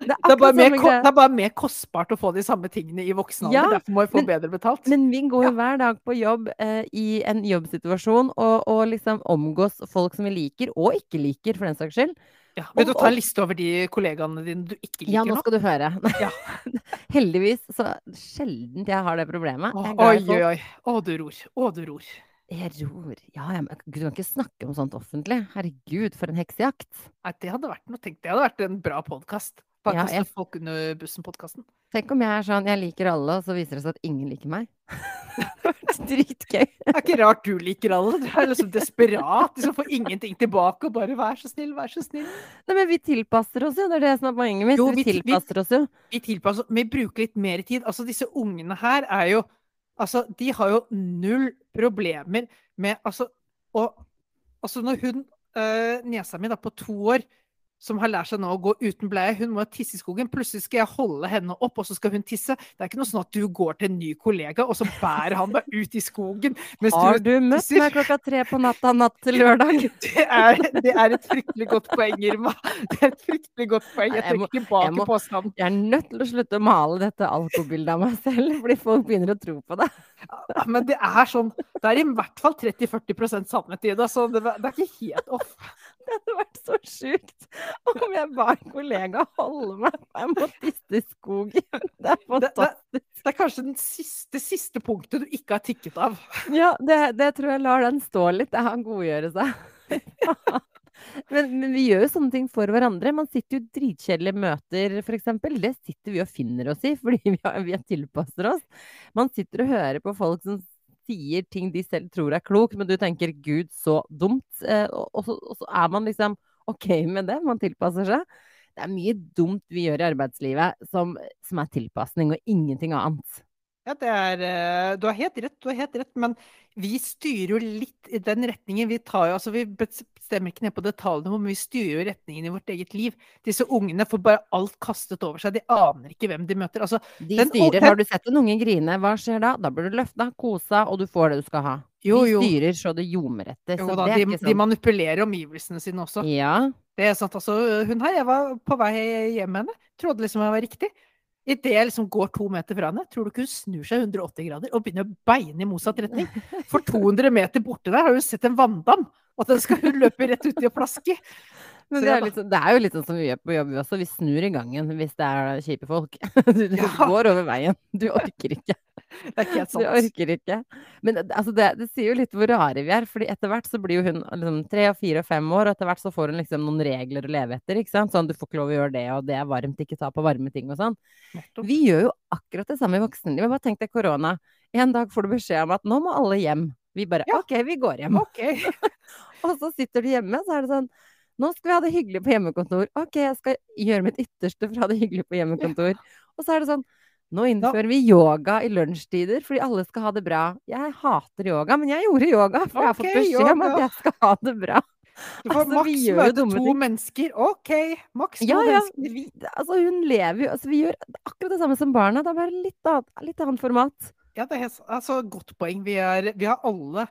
[SPEAKER 1] det er
[SPEAKER 2] Det er, mer, det er bare mer kostbart å få de samme tingene i voksen alder.
[SPEAKER 1] Ja,
[SPEAKER 2] Derfor må vi få
[SPEAKER 1] men-
[SPEAKER 2] bedre betalt.
[SPEAKER 1] Men vi går jo hver dag på jobb eh, i en jobbsituasjon og, og liksom omgås folk som vi liker, og ikke liker, for den saks skyld.
[SPEAKER 2] Ja. Vil du ta en liste over de kollegaene dine du ikke liker nå?
[SPEAKER 1] Ja, nå skal du høre.
[SPEAKER 2] Ja.
[SPEAKER 1] Heldigvis så sjelden jeg har det problemet.
[SPEAKER 2] Åh, Oi, oi, oi. Å, du ror. Å, du ror.
[SPEAKER 1] Jeg ror. Ja, jeg, du kan ikke snakke om sånt offentlig. Herregud, for en heksejakt.
[SPEAKER 2] Nei, det hadde vært noe. Tenk, det hadde vært en bra podkast.
[SPEAKER 1] Ja, jeg-
[SPEAKER 2] folk under bussen-podkasten.
[SPEAKER 1] Tenk om jeg er sånn, jeg liker alle, og så viser det seg at ingen liker meg. Dritgøy.
[SPEAKER 2] Det er ikke rart du liker alle. Du er liksom desperat. Liksom får ingenting tilbake og bare 'vær så snill, vær så snill'.
[SPEAKER 1] Nei, men vi tilpasser oss jo, det er det som er poenget mitt.
[SPEAKER 2] Jo,
[SPEAKER 1] vi,
[SPEAKER 2] vi ti- vi-
[SPEAKER 1] tilpasser oss jo.
[SPEAKER 2] Vi tilpasser Vi bruker litt mer tid. Altså, disse ungene her er jo Altså, de har jo null problemer med Altså, og Altså, når hun øh, Niesa mi, da, på to år, som har lært seg nå å gå uten bleie, hun må tisse i skogen. Plutselig skal jeg holde henne opp, og så skal hun tisse. Det er ikke noe sånn at du går til en ny kollega, og så bærer han deg ut i skogen mens
[SPEAKER 1] Har
[SPEAKER 2] du
[SPEAKER 1] du møtt
[SPEAKER 2] tisser.
[SPEAKER 1] meg klokka tre på natta natt til lørdag?
[SPEAKER 2] Det er, det er et fryktelig godt poeng, Irma. Det er et fryktelig godt poeng. Jeg trekker tilbake påstanden.
[SPEAKER 1] Jeg er nødt til å slutte å male dette alkobildet av meg selv, fordi folk begynner å tro på det.
[SPEAKER 2] Ja, Men det er sånn Det er i hvert fall 30-40 sannhet i det, så det, det er ikke helt off.
[SPEAKER 1] Det hadde vært så sjukt om jeg ba en kollega holde meg. Jeg må tisse i skogen. Det er
[SPEAKER 2] Det, det,
[SPEAKER 1] fantastisk.
[SPEAKER 2] det er kanskje den siste, siste punktet du ikke har tikket av.
[SPEAKER 1] Ja, det, det tror jeg lar den stå litt. Det har godgjøre seg. Men, men vi gjør jo sånne ting for hverandre. Man sitter jo dritkjedelige møter, f.eks. Det sitter vi og finner oss i, fordi vi, har, vi tilpasser oss. Man sitter og hører på folk som sier ting de selv tror er klokt, men du tenker 'gud, så dumt'. Eh, og, så, og så er man liksom OK med det. Man tilpasser seg. Det er mye dumt vi gjør i arbeidslivet som, som er tilpasning, og ingenting annet.
[SPEAKER 2] Ja, det er eh, Du har helt rett, du har helt rett, men vi styrer jo litt i den retningen. Vi jo, altså vi bestemmer ikke ned på detaljene hvor mye styrer jo retningen i vårt eget liv. Disse ungene får bare alt kastet over seg. De aner ikke hvem de møter. Altså,
[SPEAKER 1] De
[SPEAKER 2] Den-
[SPEAKER 1] styrer. Har du sett en unge grine, hva skjer da? Da blir du løfta, kosa, og du får det du skal ha.
[SPEAKER 2] jo,
[SPEAKER 1] De styrer så det ljomer etter.
[SPEAKER 2] jo
[SPEAKER 1] Så
[SPEAKER 2] da,
[SPEAKER 1] det er
[SPEAKER 2] de, de
[SPEAKER 1] sånn.
[SPEAKER 2] manipulerer omgivelsene sine også.
[SPEAKER 1] Ja.
[SPEAKER 2] Det er sant, altså. Hun her, jeg var på vei hjem med henne. Trodde liksom jeg var riktig. Idet jeg liksom går to meter fra henne, tror du ikke hun snur seg 180 grader og begynner å beine i motsatt retning? For 200 meter borte der har hun sett en vanndam, og den skal hun løpe rett uti og plaske.
[SPEAKER 1] Men det er, litt sånn, det er jo litt sånn som vi gjør på jobb også. Vi snur i gangen hvis det er kjipe folk. Du, du
[SPEAKER 2] Ja.
[SPEAKER 1] går over veien. Du orker ikke.
[SPEAKER 2] Det er ikke helt
[SPEAKER 1] Du orker ikke. Men altså det, det sier jo litt hvor rare vi er. fordi etter hvert så blir jo hun liksom, tre og fire og fem år, og etter hvert så får hun liksom noen regler å leve etter. ikke sant? Sånn du får ikke lov å gjøre det, og det er varmt, ikke ta på varme ting og sånn. Vi gjør jo akkurat det samme i voksenlivet. Bare tenk deg korona. En dag får du beskjed om at nå må alle hjem. Vi bare
[SPEAKER 2] Ja.
[SPEAKER 1] OK, vi går hjem.
[SPEAKER 2] Okay.
[SPEAKER 1] Og så sitter du hjemme, så er det sånn Nå skal vi ha det hyggelig på hjemmekontor. OK, jeg skal gjøre mitt ytterste for å ha det hyggelig på hjemmekontor. Og så er det sånn Nå innfører vi yoga i lunsjtider fordi alle skal ha det bra. Jeg hater yoga, men jeg gjorde yoga, for jeg har fått beskjed om at jeg skal ha det bra.
[SPEAKER 2] Du får
[SPEAKER 1] Altså,
[SPEAKER 2] maks møte to
[SPEAKER 1] ting.
[SPEAKER 2] mennesker. Ok, maks to
[SPEAKER 1] Ja, ja.
[SPEAKER 2] mennesker.
[SPEAKER 1] Vi, altså, hun lever jo altså, Vi gjør akkurat det samme som barna. Det er bare litt annet, litt annet format.
[SPEAKER 2] Ja, det er helt, altså, godt poeng. Vi, er, vi har alle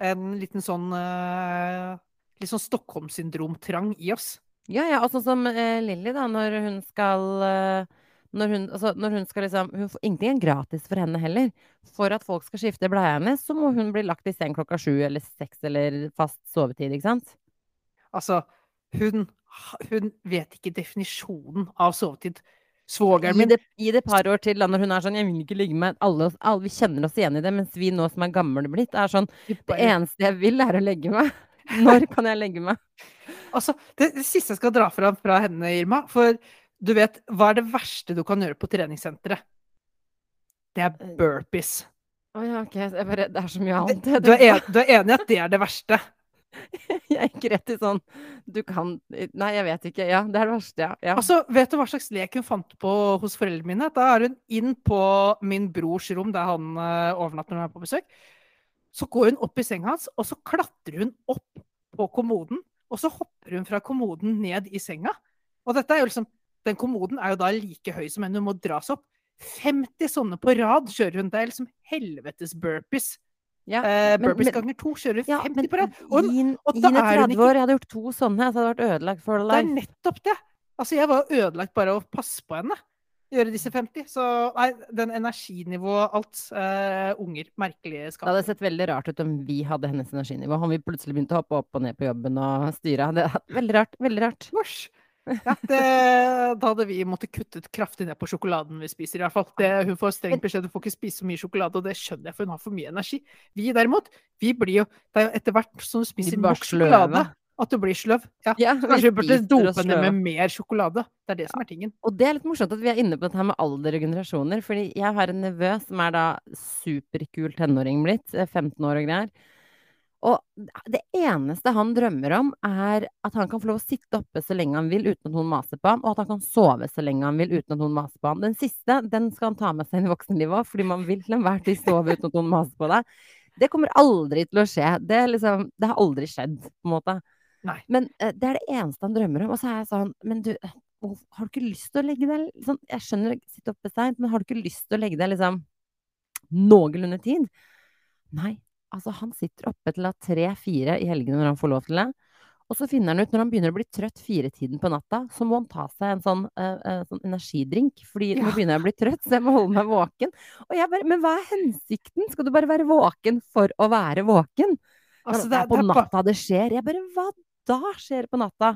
[SPEAKER 2] en liten sånn uh, Litt sånn Stockholm-syndrom-trang i oss.
[SPEAKER 1] Ja, ja, og sånn som uh, Lilly, da, når hun skal uh, når hun, altså, når hun skal liksom hun får, Ingenting er gratis for henne heller. For at folk skal skifte bleia hennes, så må hun bli lagt i seng klokka sju eller seks eller fast sovetid, ikke sant?
[SPEAKER 2] Altså, hun, hun vet ikke definisjonen av sovetid. Svogeren min
[SPEAKER 1] gi det et par år til, da, når hun er sånn 'Jeg vil ikke ligge med alle, alle Vi kjenner oss igjen i det, mens vi nå som er gamle blitt, er sånn Det eneste jeg vil, er å legge meg. Når kan jeg legge meg?
[SPEAKER 2] Altså, det, det siste jeg skal dra fram fra henne, Irma For du vet, hva er det verste du kan gjøre på treningssenteret? Det er burpees.
[SPEAKER 1] Å ja, ok. Bare, det er så mye annet.
[SPEAKER 2] du, er en, du er enig i at det er det verste?
[SPEAKER 1] Jeg gikk rett i sånn Du kan Nei, jeg vet ikke. Ja, det er det verste, ja. ja.
[SPEAKER 2] Altså, vet du hva slags lek hun fant på hos foreldrene mine? Da er hun inn på min brors rom, der han uh, overnatter når han er på besøk. Så går hun opp i senga hans, og så klatrer hun opp på kommoden. Og så hopper hun fra kommoden ned i senga. Og dette er jo liksom Den kommoden er jo da like høy som henne, hun må dras opp. 50 sånne på rad kjører hun. Det er liksom helvetes burpees.
[SPEAKER 1] Ja.
[SPEAKER 2] Eh, burpees ganger to kjører
[SPEAKER 1] ja,
[SPEAKER 2] 50
[SPEAKER 1] men
[SPEAKER 2] på rad. Og og da
[SPEAKER 1] er
[SPEAKER 2] hun ikke-
[SPEAKER 1] Jeg hadde gjort to sånne, så hadde vært ødelagt for
[SPEAKER 2] det er nettopp det! Altså, jeg var ødelagt bare av å passe på henne. Gjøre disse 50. Så nei, den energinivået, alt. Uh, unger. Merkelige
[SPEAKER 1] Det hadde sett veldig rart ut om vi hadde hennes energinivå. Om vi plutselig begynte å hoppe opp og ned på jobben og styre. Det er veldig rart. Veldig rart.
[SPEAKER 2] Vårs. Ja, det, da hadde vi måttet kuttet kraftig ned på sjokoladen vi spiser, i hvert fall. Det, hun får streng beskjed, hun får ikke spise så mye sjokolade, og det skjønner jeg, for hun har for mye energi. Vi derimot, vi blir jo Det er jo etter hvert som du spiser nok sjokolade, at du blir sløv. Ja.
[SPEAKER 1] Ja,
[SPEAKER 2] vi kanskje vi burde dope ned med mer sjokolade. Det er det som er tingen.
[SPEAKER 1] Og det er litt morsomt at vi er inne på dette her med alder og generasjoner. Fordi jeg har en nevø som er da superkul tenåring blitt, eh, 15 år og greier. Og det eneste han drømmer om, er at han kan få lov å sitte oppe så lenge han vil uten at noen maser på ham, og at han kan sove så lenge han vil uten at noen maser på ham. Den siste den skal han ta med seg inn i voksenlivet òg, fordi man vil til enhver tid sove uten at noen maser på deg. Det kommer aldri til å skje. Det, liksom, det har aldri skjedd, på en måte.
[SPEAKER 2] Nei.
[SPEAKER 1] Men eh, det er det eneste han drømmer om. Og så er jeg sånn Men du, har du ikke lyst til å legge deg sånn, Jeg skjønner å sitte oppe seint, men har du ikke lyst til å legge deg liksom noenlunde tid? Nei. Altså, han sitter oppe til tre-fire i helgene når han får lov til det. Og så finner han ut, når han begynner å bli trøtt firetiden på natta, så må han ta seg en sånn, uh, sånn energidrink. Fordi nå begynner jeg å bli trøtt, så jeg må holde meg våken. Og jeg bare Men hva er hensikten? Skal du bare være våken for å være våken?
[SPEAKER 2] Altså,
[SPEAKER 1] det, er på
[SPEAKER 2] det er
[SPEAKER 1] natta det skjer. Jeg bare Hva da skjer på natta?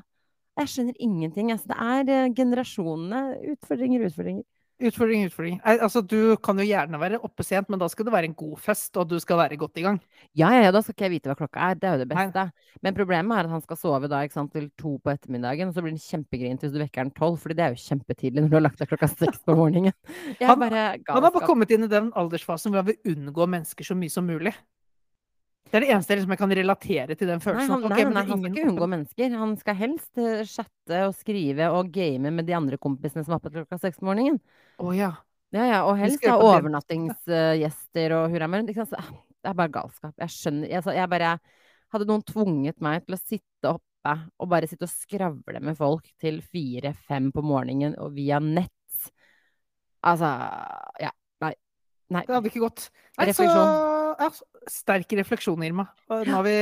[SPEAKER 1] Jeg skjønner ingenting. Altså, det er eh, generasjonene. Utfordringer, utfordringer.
[SPEAKER 2] Utfordring, utfordring. Altså, du kan jo gjerne være oppe sent, men da skal det være en god fest, og du skal være godt i gang.
[SPEAKER 1] Ja, ja, ja, da skal ikke jeg vite hva klokka er. Det er jo det
[SPEAKER 2] Nei.
[SPEAKER 1] beste. Men problemet er at han skal sove da, sant, til to på ettermiddagen, og så blir han kjempegrint hvis du vekker han tolv, fordi det er jo kjempetidlig når du har lagt deg klokka seks på morgenen.
[SPEAKER 2] Han- Han har bare kommet inn i den aldersfasen hvor han vil unngå mennesker så mye som mulig. Det er det eneste liksom, jeg kan relatere til den
[SPEAKER 1] Nei,
[SPEAKER 2] følelsen.
[SPEAKER 1] han,
[SPEAKER 2] at,
[SPEAKER 1] nei,
[SPEAKER 2] men
[SPEAKER 1] nei,
[SPEAKER 2] han ingen...
[SPEAKER 1] han skal ikke unngå mennesker. Han skal helst eh, chatte og skrive og game med de andre kompisene som er oppe klokka seks på morgenen.
[SPEAKER 2] Oh, ja.
[SPEAKER 1] Ja, ja, og helst ha overnattingsgjester og hurra. Ikke så, ah, det er bare galskap. Jeg skjønner jeg, jeg bare Hadde noen tvunget meg til å sitte oppe og bare sitte og skravle med folk til fire-fem på morgenen og via nett Altså, ja. Nei. Nei.
[SPEAKER 2] Det hadde ikke gått. Nei, så, ja, sterk refleksjon, Irma. Nå har vi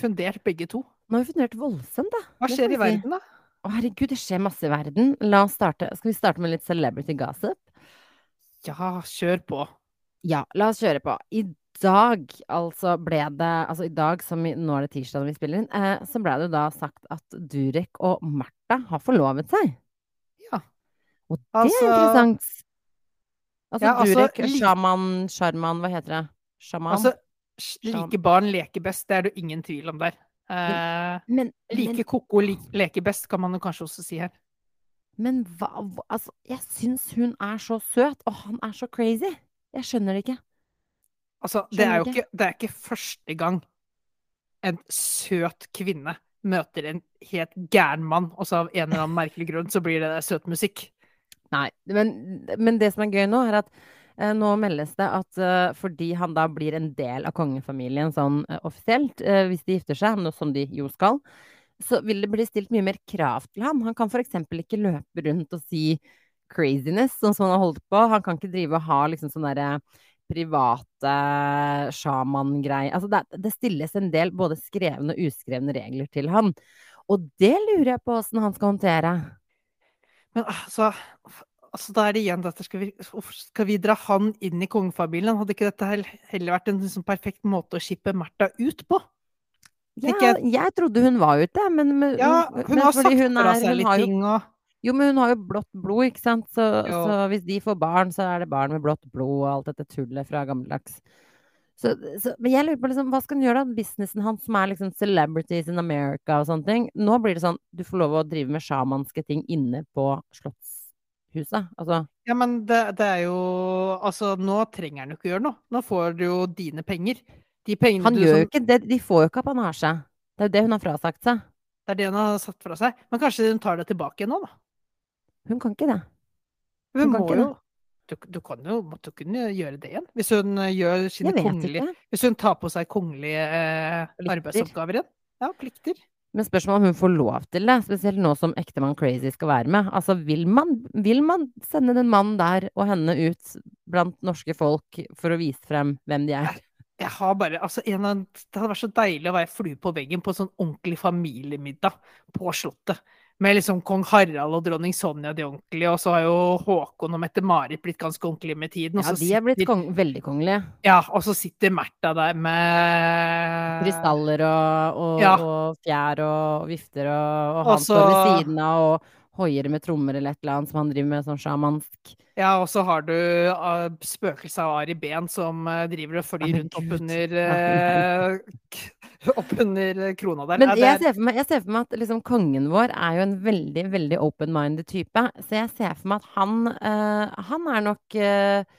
[SPEAKER 2] fundert begge to.
[SPEAKER 1] Nå har vi fundert voldsomt, da.
[SPEAKER 2] Hva skjer i verden, da?
[SPEAKER 1] Å, herregud, det skjer masse i verden. La oss starte. Skal vi starte med litt celebrity gossip?
[SPEAKER 2] Ja, kjør på.
[SPEAKER 1] Ja, la oss kjøre på. I dag, altså ble det Altså i dag, som i, nå er det tirsdag når vi spiller inn, eh, så ble det da sagt at Durek og Martha har forlovet seg.
[SPEAKER 2] Ja.
[SPEAKER 1] Og det
[SPEAKER 2] Altså-
[SPEAKER 1] er interessant. Altså
[SPEAKER 2] Ja, altså,
[SPEAKER 1] Durek, sjaman, sjarman, hva heter det? Sjaman?
[SPEAKER 2] Altså, like barn leker best, det er det ingen tvil om der. Eh,
[SPEAKER 1] men,
[SPEAKER 2] like
[SPEAKER 1] men,
[SPEAKER 2] ko-ko li leker best, kan man jo kanskje også si her.
[SPEAKER 1] men hva hva- Altså, jeg syns hun er så søt, og han er så crazy. Jeg skjønner det ikke.
[SPEAKER 2] Altså, det er jo ikke, det er ikke første gang en søt kvinne møter en helt gæren mann, og så av en eller annen merkelig grunn så blir det søt musikk.
[SPEAKER 1] Nei, men, men det som er gøy nå, er at nå meldes det at eh, fordi han da blir en del av kongefamilien sånn eh, offisielt, eh, hvis de gifter seg, noe som de jo skal, så vil det bli stilt mye mer krav til ham. Han kan f.eks. ikke løpe rundt og si craziness, sånn som han har holdt på. Han kan ikke drive og ha liksom sånn derre private sjaman-greier. Altså det, det stilles en del både skrevne og uskrevne regler til han. Og det lurer jeg på åssen han skal håndtere.
[SPEAKER 2] Men altså, altså da er det igjen dette, skal vi, skal vi dra han inn i kongefamilien? Hadde ikke dette heller vært en liksom perfekt måte å skippe Märtha ut på?
[SPEAKER 1] Ja, jeg trodde hun var ute, men, men,
[SPEAKER 2] Ja,
[SPEAKER 1] men
[SPEAKER 2] hun har sagt
[SPEAKER 1] hun
[SPEAKER 2] fra
[SPEAKER 1] er-
[SPEAKER 2] seg litt
[SPEAKER 1] jo-
[SPEAKER 2] ting og
[SPEAKER 1] Jo, men hun har jo blått blod, ikke sant? Så, så hvis de får barn, så er det barn med blått blod og alt dette tullet fra gammeldags. Så, så, men jeg lurer på liksom, hva skal han gjøre da? Businessen hans som er liksom celebrities in America og sånne ting. Nå blir det sånn, du får lov å drive med sjamanske ting inne på slottshuset. Altså,
[SPEAKER 2] Ja, men det, det er jo Altså, nå trenger han jo ikke gjøre noe. Nå får du jo dine penger. De pengene
[SPEAKER 1] han
[SPEAKER 2] du
[SPEAKER 1] gjør
[SPEAKER 2] som
[SPEAKER 1] jo ikke det, de får jo ikke apanasje Det er jo det hun har frasagt seg.
[SPEAKER 2] Det er det hun har satt fra seg. Men kanskje hun tar det tilbake nå, da?
[SPEAKER 1] Hun kan ikke det.
[SPEAKER 2] Hun
[SPEAKER 1] Hun kan ikke
[SPEAKER 2] jo du, du kan jo måtte kunne gjøre det igjen. Hvis hun eh, gjør sine kongelige
[SPEAKER 1] ikke.
[SPEAKER 2] Hvis hun tar på seg kongelige eh, arbeidsoppgaver igjen. Ja, plikter.
[SPEAKER 1] Men spørsmålet om hun får lov til det, spesielt nå som ektemann Crazy skal være med. Altså, vil man, vil man sende den mannen der og henne ut blant norske folk for å vise frem hvem de er?
[SPEAKER 2] Jeg har bare, altså en av, Det hadde vært så deilig å være flue på veggen på en sånn ordentlig familiemiddag på Slottet. Med liksom kong Harald og dronning Sonja de ordentlige, og så har jo Håkon og Mette-Marit blitt ganske ordentlige med tiden. Og
[SPEAKER 1] Ja, de er blitt kong veldig kongelige.
[SPEAKER 2] Ja, og så sitter Märtha der med
[SPEAKER 1] Krystaller og, og,
[SPEAKER 2] Ja.
[SPEAKER 1] og fjær og vifter, og, og han står ved siden av og hoier med trommer eller et eller annet som han driver med sånn sjamansk.
[SPEAKER 2] Ja, og så har du uh, spøkelset av Ari Behn som uh, driver og følger rundt
[SPEAKER 1] opp
[SPEAKER 2] under uh, oppunder krona der.
[SPEAKER 1] Men jeg
[SPEAKER 2] er-
[SPEAKER 1] ser for meg, jeg ser for meg at liksom, kongen vår er jo en veldig, veldig open-minded type. Så jeg ser for meg at han, uh, han er nok uh,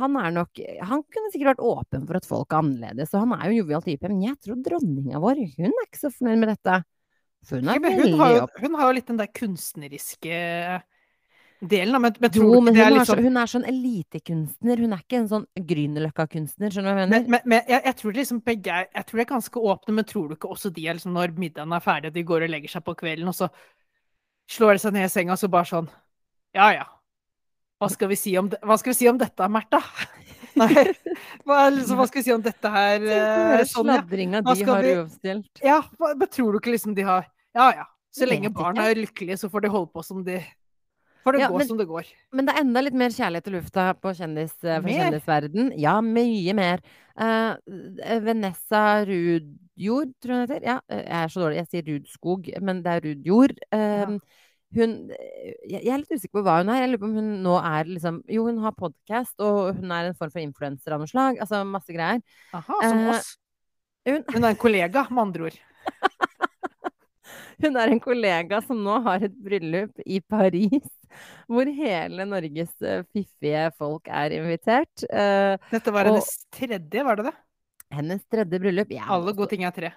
[SPEAKER 1] han er nok Han kunne sikkert vært åpen for at folk er annerledes, og han er jo en jovial type. Men jeg tror dronninga vår, hun er ikke så fornøyd med dette. For hun er
[SPEAKER 2] Ja, hun, har jo, hun har jo litt den der kunstneriske delen, men, men tror
[SPEAKER 1] Jo, men
[SPEAKER 2] det
[SPEAKER 1] hun,
[SPEAKER 2] er litt
[SPEAKER 1] så,
[SPEAKER 2] sånn
[SPEAKER 1] hun er sånn elitekunstner. Hun er ikke en sånn Grünerløkka-kunstner, skjønner du hva jeg mener?
[SPEAKER 2] men, men jeg, jeg tror liksom begge er Jeg tror de er ganske åpne, men tror du ikke også de er liksom når middagen er ferdig, de går og legger seg på kvelden, og så slår de seg ned i senga, så bare sånn Ja ja. Hva skal vi si om, de, hva skal vi si om dette, Märtha? Nei, hva, liksom, hva skal vi si om dette her, Sånn,
[SPEAKER 1] sladringa de har uoppstilt.
[SPEAKER 2] Ja, men tror du ikke liksom de har Ja ja. Så lenge barna er lykkelige, så får de holde på som de Får det
[SPEAKER 1] Ja,
[SPEAKER 2] går
[SPEAKER 1] men-
[SPEAKER 2] som det går.
[SPEAKER 1] Men det er enda litt mer kjærlighet i lufta på kjendis, for
[SPEAKER 2] Mer?
[SPEAKER 1] kjendisverden. Ja, mye mer. Uh, Vanessa Rudjord, tror jeg hun heter. Ja, eh, jeg er så dårlig. Jeg sier Rudskog, men det er Rudjord. Uh,
[SPEAKER 2] Ja.
[SPEAKER 1] Hun jeg, er litt usikker på hva hun er. Jeg lurer på om hun nå er liksom Jo, hun har podkast, og hun er en form for influenser av noe slag. Altså masse greier.
[SPEAKER 2] Aha, som
[SPEAKER 1] Eh,
[SPEAKER 2] oss.
[SPEAKER 1] Hun,
[SPEAKER 2] Hun er en kollega, med andre ord.
[SPEAKER 1] Hun er en kollega som nå har et bryllup i Paris, hvor hele Norges eh, fiffige folk er invitert. Eh,
[SPEAKER 2] Dette var
[SPEAKER 1] Og-
[SPEAKER 2] hennes tredje, var det det?
[SPEAKER 1] hennes tredje bryllup. Ja,
[SPEAKER 2] Alle gode ting er tre.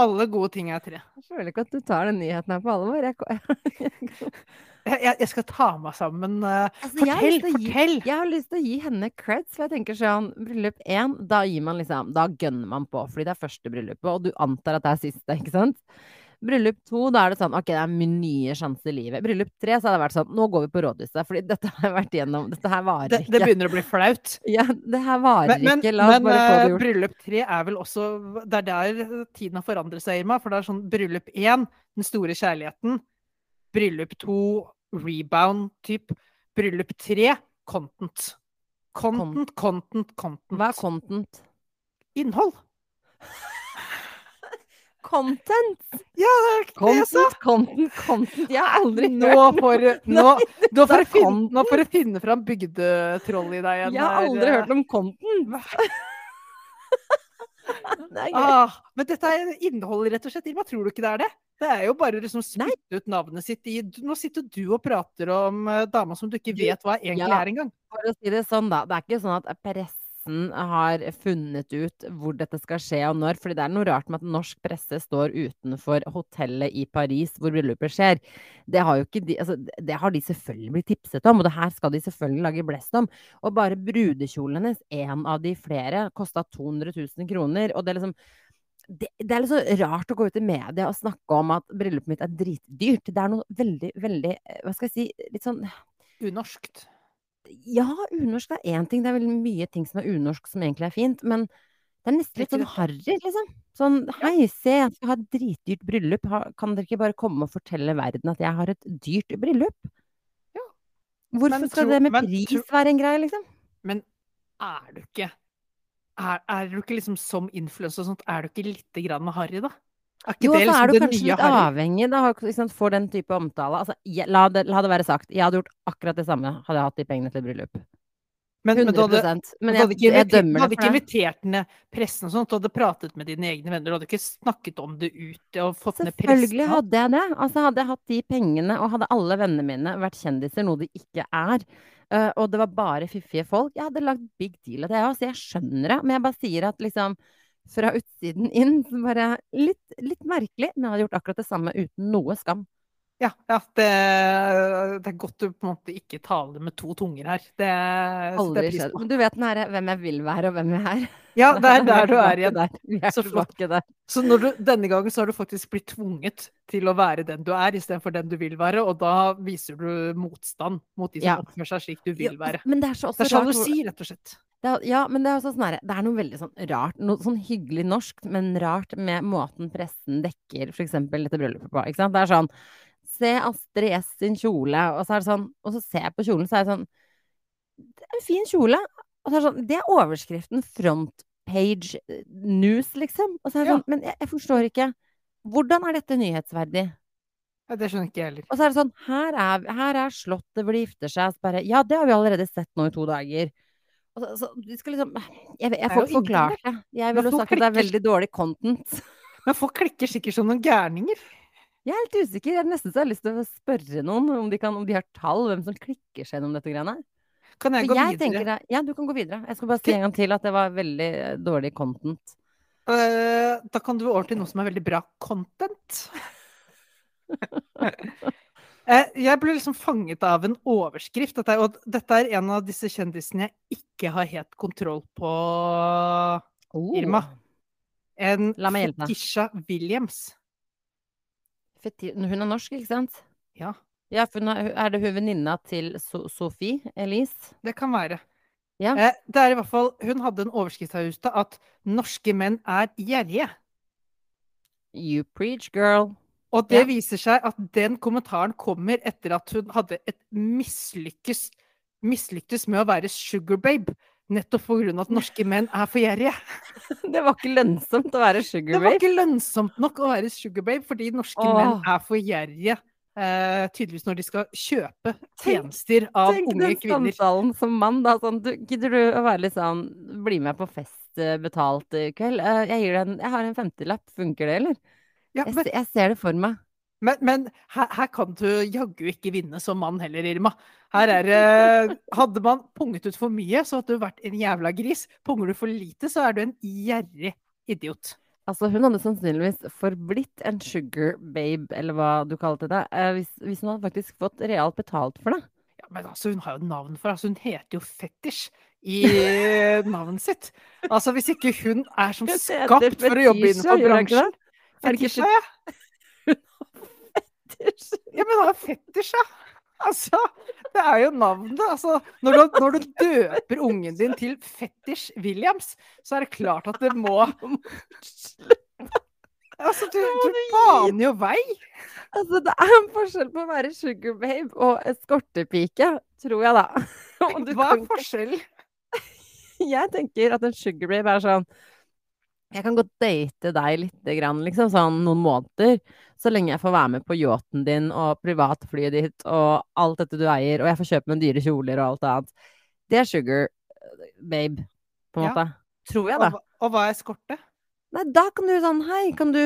[SPEAKER 2] Alle gode ting er tre.
[SPEAKER 1] Jeg føler ikke at du tar den nyheten her på alvor. Jeg,
[SPEAKER 2] Jeg, jeg, jeg skal ta meg sammen. eh,
[SPEAKER 1] Altså, jeg
[SPEAKER 2] fortell,
[SPEAKER 1] gi-
[SPEAKER 2] fortell!
[SPEAKER 1] jeg har lyst til å gi henne creds, for jeg tenker sånn Bryllup én, da gir man liksom Da gønner man på, fordi det er første bryllupet, og du antar at det er siste, ikke sant? Bryllup to, da er det sånn Ok, det er min nye sjanse i livet. Bryllup tre, så hadde det vært sånn Nå går vi på rådhuset, fordi dette har jeg vært igjennom. Dette her varer
[SPEAKER 2] Det, det begynner å bli flaut.
[SPEAKER 1] Ja, det her varer
[SPEAKER 2] Men, men,
[SPEAKER 1] ikke. La oss
[SPEAKER 2] men
[SPEAKER 1] bare få det gjort.
[SPEAKER 2] Men bryllup tre er vel også Det er der tiden har forandret seg, Irma. For det er sånn bryllup én, den store kjærligheten. Bryllup to, rebound typ. Bryllup tre, content. Content, content, content.
[SPEAKER 1] Hva er content?
[SPEAKER 2] Innhold.
[SPEAKER 1] Content!
[SPEAKER 2] Ja, det er ikke det jeg sa!
[SPEAKER 1] Content, content, content. Jeg har aldri
[SPEAKER 2] Nå
[SPEAKER 1] hørt
[SPEAKER 2] får nå, nå får du finne, nå får du finne fram bygdetroll i deg igjen.
[SPEAKER 1] Jeg har aldri
[SPEAKER 2] eh.
[SPEAKER 1] hørt om content. Det er gøy.
[SPEAKER 2] Ah, men dette er innhold, rett og slett. Irma, tror du ikke det er det? Det er jo bare liksom spytte ut navnet sitt i Nå sitter du og prater om uh, dama som du ikke vet hva egentlig
[SPEAKER 1] ja.
[SPEAKER 2] er engang.
[SPEAKER 1] For å si det sånn, da. Det er ikke sånn at pressen har funnet ut hvor dette skal skje og når. fordi det er noe rart med at norsk presse står utenfor hotellet i Paris hvor bryllupet skjer. Det har de, altså, det har de selvfølgelig blitt tipset om, og det her skal de selvfølgelig lage blest om. Og bare brudekjolen hennes, en av de flere, kosta 200 000 kroner. Og det er liksom det, det er litt så rart å gå ut i media og snakke om at bryllupet mitt er dritdyrt. Det er noe veldig, veldig eh, Hva skal jeg si Litt sånn
[SPEAKER 2] Unorskt.
[SPEAKER 1] ja, unorsk er én ting. Det er veldig mye ting som er unorsk som egentlig er fint. Men det er nesten litt sånn harry, liksom. Sånn hei, se, jeg skal ha et dritdyrt bryllup. Kan dere ikke bare komme og fortelle verden at jeg har et dyrt bryllup?
[SPEAKER 2] Ja.
[SPEAKER 1] Hvorfor
[SPEAKER 2] Men
[SPEAKER 1] skal
[SPEAKER 2] tro-
[SPEAKER 1] det med
[SPEAKER 2] men
[SPEAKER 1] pris
[SPEAKER 2] tro-
[SPEAKER 1] være en greie, liksom?
[SPEAKER 2] Men er du ikke er, er du ikke liksom som influenser og sånt, er du ikke lite grann harry, da? Er
[SPEAKER 1] Jo,
[SPEAKER 2] det
[SPEAKER 1] så
[SPEAKER 2] liksom
[SPEAKER 1] er du kanskje litt
[SPEAKER 2] harry?
[SPEAKER 1] avhengig da, liksom, for den type omtale. Altså, jeg, la, det, la det være sagt, jeg hadde gjort akkurat det samme hadde jeg hatt de pengene til bryllup.
[SPEAKER 2] Men, men
[SPEAKER 1] 100
[SPEAKER 2] du hadde,
[SPEAKER 1] Men jeg,
[SPEAKER 2] hadde ikke,
[SPEAKER 1] jeg
[SPEAKER 2] du
[SPEAKER 1] dømmer
[SPEAKER 2] hadde
[SPEAKER 1] det
[SPEAKER 2] ikke
[SPEAKER 1] for det.
[SPEAKER 2] invitert ned pressen og sånt, du hadde pratet med dine egne venner, du hadde ikke snakket om det ute og fått ned pressen?
[SPEAKER 1] Selvfølgelig hadde jeg det. Altså Hadde jeg hatt de pengene, og hadde alle vennene mine vært kjendiser, noe de ikke er, øh, og det var bare fiffige folk, jeg hadde lagd big deal av det, jeg jeg skjønner det. Men jeg bare sier at liksom fra utsiden inn. Som bare litt, litt merkelig, men jeg hadde gjort akkurat det samme uten noe skam.
[SPEAKER 2] Ja, ja det, det, er godt du på en måte ikke taler med to tunger her. Det
[SPEAKER 1] Aldri skjedd. Men du vet den herre hvem jeg vil være, og hvem jeg er.
[SPEAKER 2] Ja, det er der du er igjen.
[SPEAKER 1] Der. Er
[SPEAKER 2] så
[SPEAKER 1] flott. der.
[SPEAKER 2] Så du, denne gangen så har du faktisk blitt tvunget til å være den du er, istedenfor den du vil være, og da viser du motstand mot de som ja. oppfører seg slik du vil være.
[SPEAKER 1] Ja, men det er så
[SPEAKER 2] det er sånn rett og slett.
[SPEAKER 1] Er, ja, men det er, sånn, det er noe veldig sånn rart, noe sånn hyggelig norsk, men rart med måten pressen dekker f.eks. dette bryllupet på. Ikke sant? Det er sånn se Astrid S sin kjole, og så er det sånn Og så ser jeg på kjolen, så er det sånn Det er en fin kjole. Og så er det sånn Det er overskriften front page eh, news, liksom. Og så er det sånn Men jeg, jeg forstår ikke. Hvordan er dette nyhetsverdig?
[SPEAKER 2] Ja, det skjønner ikke jeg heller.
[SPEAKER 1] Og så er det sånn Her er, her er slottet hvor de gifter seg. Så bare Ja, det har vi allerede sett nå i to dager. Og så, så de skal liksom Jeg, jeg får ikke forklart det. Jeg vil jo sagt at det er veldig dårlig content.
[SPEAKER 2] Men folk klikker sikkert som noen gærninger.
[SPEAKER 1] Jeg er helt usikker. Jeg har nesten så jeg har lyst til å spørre noen om de, kan, om de har tall, hvem som klikker seg gjennom dette greiene.
[SPEAKER 2] Kan jeg gå jeg videre?
[SPEAKER 1] Tenker, ja, du kan gå videre. Jeg skal bare si en gang til at det var veldig eh, dårlig content.
[SPEAKER 2] Uh, da kan du over til noe som er veldig bra content. uh, jeg ble liksom fanget av en overskrift. Dette, og dette er en av disse kjendisene jeg ikke har helt kontroll på. Irma. En Fetisha Williams.
[SPEAKER 1] Hun er norsk, ikke sant?
[SPEAKER 2] Ja.
[SPEAKER 1] Ja, for Er det hun venninna til so Sophie Elise?
[SPEAKER 2] Det kan være.
[SPEAKER 1] Ja.
[SPEAKER 2] Eh, det er i hvert fall, Hun hadde en overskrift her ute at 'norske menn er gjerrige'.
[SPEAKER 1] You preach, girl.
[SPEAKER 2] Og det ja. viser seg at den kommentaren kommer etter at hun hadde et mislykkes, mislyktes med å være sugar babe. Nettopp pga. at norske menn er for gjerrige.
[SPEAKER 1] Det var ikke lønnsomt å være sugar babe?
[SPEAKER 2] Det var ikke lønnsomt nok å være sugar babe, fordi norske Åh. menn er for gjerrige. Uh, tydeligvis når de skal kjøpe tjenester av tenk, unge
[SPEAKER 1] kvinner. Tenk den samtalen som mann, da. Sånn, du, gidder du å være litt sånn Bli med på fest eh, betalt i kveld? Uh, jeg, gir deg en, jeg har en femtilapp. Funker det, eller? Ja, men... jeg, jeg ser det for meg.
[SPEAKER 2] Men, men her, her, kan du jaggu ikke vinne som mann heller, Irma. Her er det Hadde man punget ut for mye, så hadde du vært en jævla gris. Punger du for lite, så er du en gjerrig idiot.
[SPEAKER 1] Altså, hun hadde sannsynligvis forblitt en sugar babe, eller hva du kalte det, eh, hvis, hvis, hun hadde faktisk fått realt betalt for det.
[SPEAKER 2] Ja, Men altså, hun har jo navn for det. altså, Hun heter jo Fetisj i navnet sitt. Altså, hvis ikke hun er som skapt for å jobbe innenfor bransjen Fetisja, ja. Fetisj. Ja, men det er fetisj, ja. Altså, det er jo navnet. Altså, når du, når du døper ungen din til Fetisj Williams, så er det klart at det må Altså, du, du baner jo vei.
[SPEAKER 1] Altså, det er en forskjell på å være sugar babe og eskortepike, tror jeg, da.
[SPEAKER 2] Hva er forskjellen?
[SPEAKER 1] Jeg tenker at en sugar babe er sånn jeg kan godt date deg litt, liksom, sånn noen måneder. Så lenge jeg får være med på yachten din og privatflyet ditt og alt dette du eier, og jeg får kjøpe meg dyre kjoler og alt annet. Det er sugar babe, på en ja. måte. Tror jeg, da.
[SPEAKER 2] Og, og hva er eskorte?
[SPEAKER 1] Nei, da kan du sånn Hei, kan du